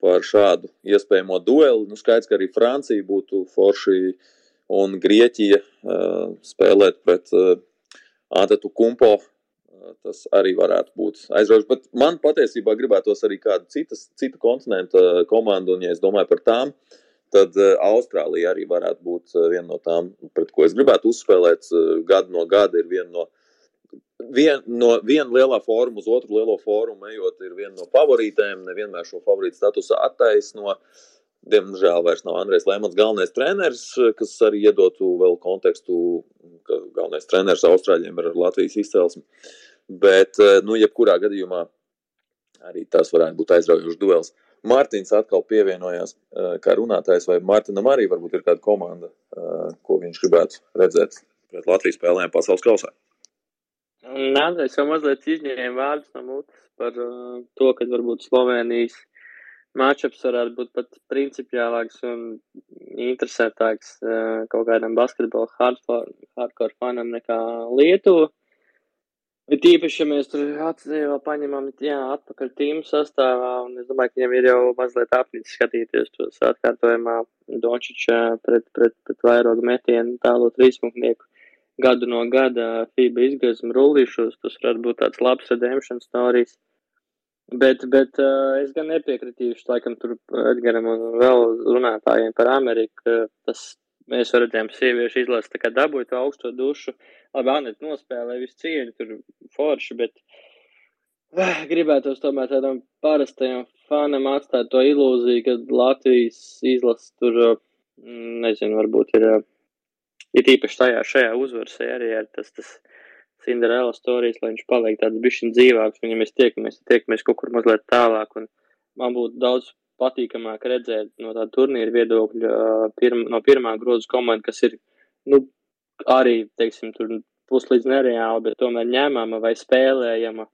par šādu iespējamo dueli. Nu, skaidrs, ka arī Francija būtu forši un Grieķija uh, spēlēt pret uh, Ātetu Kumpo. Uh, tas arī varētu būt aizraujoši. Bet man patiesībā gribētos arī kādu citas, citu kontinentu komandu, un ja es domāju par tām, tad uh, Austrālija arī varētu būt uh, viena no tām, pret ko es gribētu uzspēlēt. Uh, gadu no gada ir viena no vien, no viena lielā fóruma uz otru lielo fórumu ejot, ir viena no favorītēm. Nevienmēr šo favorītu statusu attaisno. diemžēl vairs nav Andrēs Lēmans galvenais treneris, kas arī iedotu vēl kontekstu, ka galvenais treneris Austrāļiem ir Latvijas izcelsme. Bet, nu, jebkurā gadījumā arī tas varētu būt aizraujošs duels. Mārtiņš atkal pievienojās kā runātājs, vai Mārtiņam arī varbūt ir kāda komanda, ko viņš gribētu redzēt pret Latvijas spēlēm pasaules kausā. Es jau mazliet izņēmu vārdus no mutes par uh, to, ka varbūt Slovenijas matčups varētu būt pat principiālāks un interesantāks uh, kaut kādam basketbola hardcore, hardcore fanam nekā Lietuva. Bet īpaši, ja mēs tur atsevišķi paņemam jā, atpakaļ tīmu sastāvā, un es domāju, ka viņam ir jau mazliet apnicis skatīties tos atkārtojumā Dončičā pret, pret, pret vairogu metienu tālo trīspunktnieku gadu no gada FIBA izgaismu rullīšos, tas varētu būt tāds labs redemption stories. Bet, bet uh, es gan nepiekritīšu, laikam, tur Edgaram un vēl runātājiem par Ameriku. Tas mēs redzējām, sieviešu izlases tā kā dabūja to augsto dušu. Labi, Anet nospēlēja visu cieņu, tur forši, bet uh, gribētos tomēr tādam parastajam fanam atstāt to ilūziju, ka Latvijas izlases tur, nezinu, varbūt ir, uh, ir īpaši tajā šajā uzvaras sērijā, tas, tas Cinderella stāstījis, lai viņš paliek tāds bišķiņ dzīvāks. Viņam mēs tiekamies, tiekamies kaut kur mazliet tālāk. Un man būtu daudz patīkamāk redzēt no tā turnīra viedokļa pirma, no pirmā groza komanda, kas ir, nu, arī, teiksim, tur puslīdz nereāli, bet tomēr ņēmama vai spēlējama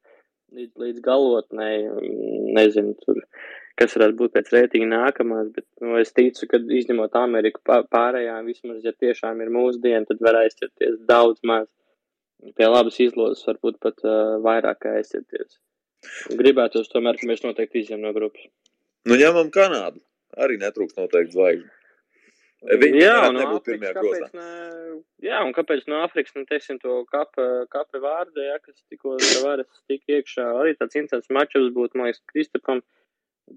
līdz, līdz galotnē, nezinu, tur, kas varētu būt pēc rētinga nākamās, bet, nu, es ticu, ka izņemot Ameriku pārējām, vismaz, ja tiešām ir mūsdiena, tad var aizķerties daudz maz pie labas izlozes varbūt pat uh, vairāk aizsieties. Gribētos tomēr, ka mēs noteikti izņem no grupas. Nu, ņemam Kanādu. Arī netrūks noteikti zvaigžņu. Viņi jā, no Āfrikas, kāpēc ne, jā, un kāpēc no Āfrikas, nu, teiksim, to kape, kape vārdu, jā, kas tikko varas tik iekšā, arī tāds interesants mačups būtu, man liekas, Kristapam,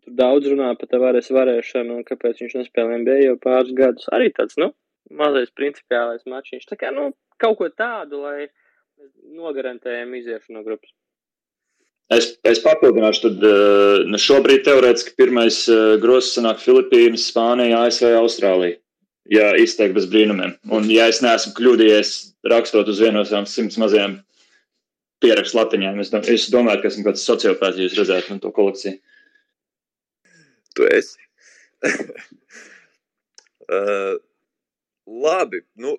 tur daudz runā par tavares varēšanu, un kāpēc viņš nespēlē NBA jau pāris gadus, arī tāds, nu, mazais principiālais mačiņš, tā kā, nu, kaut ko tādu, lai, nogarantējam iziešanu no grupas. Es, es papildināšu, tad uh, šobrīd teorētiski pirmais uh, grozs sanāk Filipīnas, Spānija, ASV, Austrālija. Ja izteikti bez brīnumiem. Un, ja es neesmu kļūdījies rakstot uz vienu no savām simts mazajām pierakstu latiņām, es, dom es domāju, ka esmu kāds sociopāts, ja jūs redzētu man to kolekciju. Tu esi. uh, labi, nu,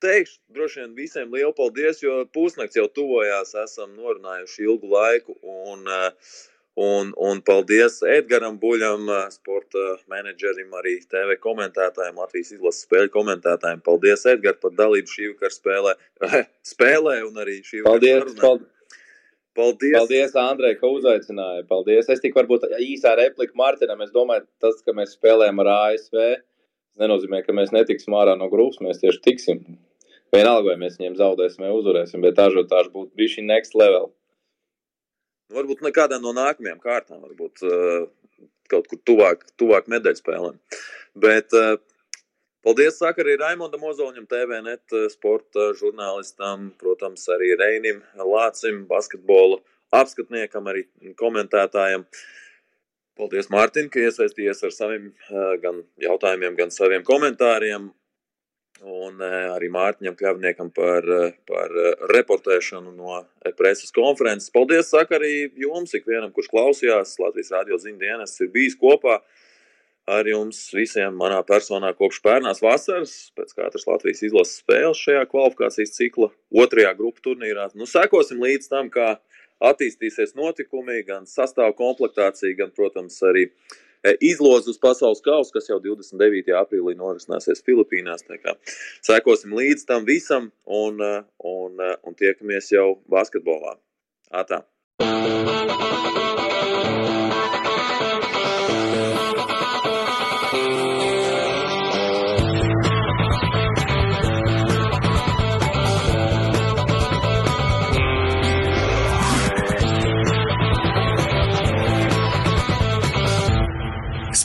teikšu droši vien visiem lielu paldies, jo pusnakts jau tuvojās, esam norunājuši ilgu laiku. Un, eh, un, un paldies Edgaram Buļam, eh, sporta menedžerim, arī TV komentētājiem, Latvijas izlases spēļu komentētājiem. Paldies, Edgar, par dalību šī vakara spēlē, spēlē un arī šī vakara paldies, paldies. Paldies. Andrej, ka uzaicināji. Paldies. Es tik varbūt īsā replika Martinam. Es domāju, tas, ka mēs spēlējam ar ASV, nenozīmē, ka mēs netiksim ārā no grupas. Mēs tieši tiksim. Vienalga, vai mēs viņiem zaudēsim vai uzvarēsim, bet ažiotāžs būtu bijis šī next level. Varbūt nekādā no nākamajām kārtām, varbūt uh, kaut kur tuvāk, tuvāk medaļu spēlēm. Bet uh, paldies saka arī Raimondam Ozoļam, TVNet uh, sporta žurnālistam, protams, arī Reinim Lācim, basketbolu apskatniekam, arī komentētājam. Paldies, Mārtiņ, ka iesaistījies ar saviem uh, gan jautājumiem, gan saviem komentāriem un eh, arī Mārtiņam Kļavniekam par, eh, par eh, reportēšanu no preses konferences. Paldies, saka arī jums, ikvienam, kurš klausījās. Latvijas radio ziņu dienas ir bijis kopā ar jums visiem manā personā kopš pērnās vasaras, pēc katras Latvijas izlases spēles šajā kvalifikācijas cikla otrajā grupu turnīrā. Nu, sekosim līdz tam, kā attīstīsies notikumi, gan sastāvu komplektācija, gan, protams, arī E, izlozi uz pasaules kausa, kas jau 29. aprīlī norisināsies Filipīnās. Sekosim līdz tam visam un, e, un, e, un tiekamies jau basketbolā. Atā!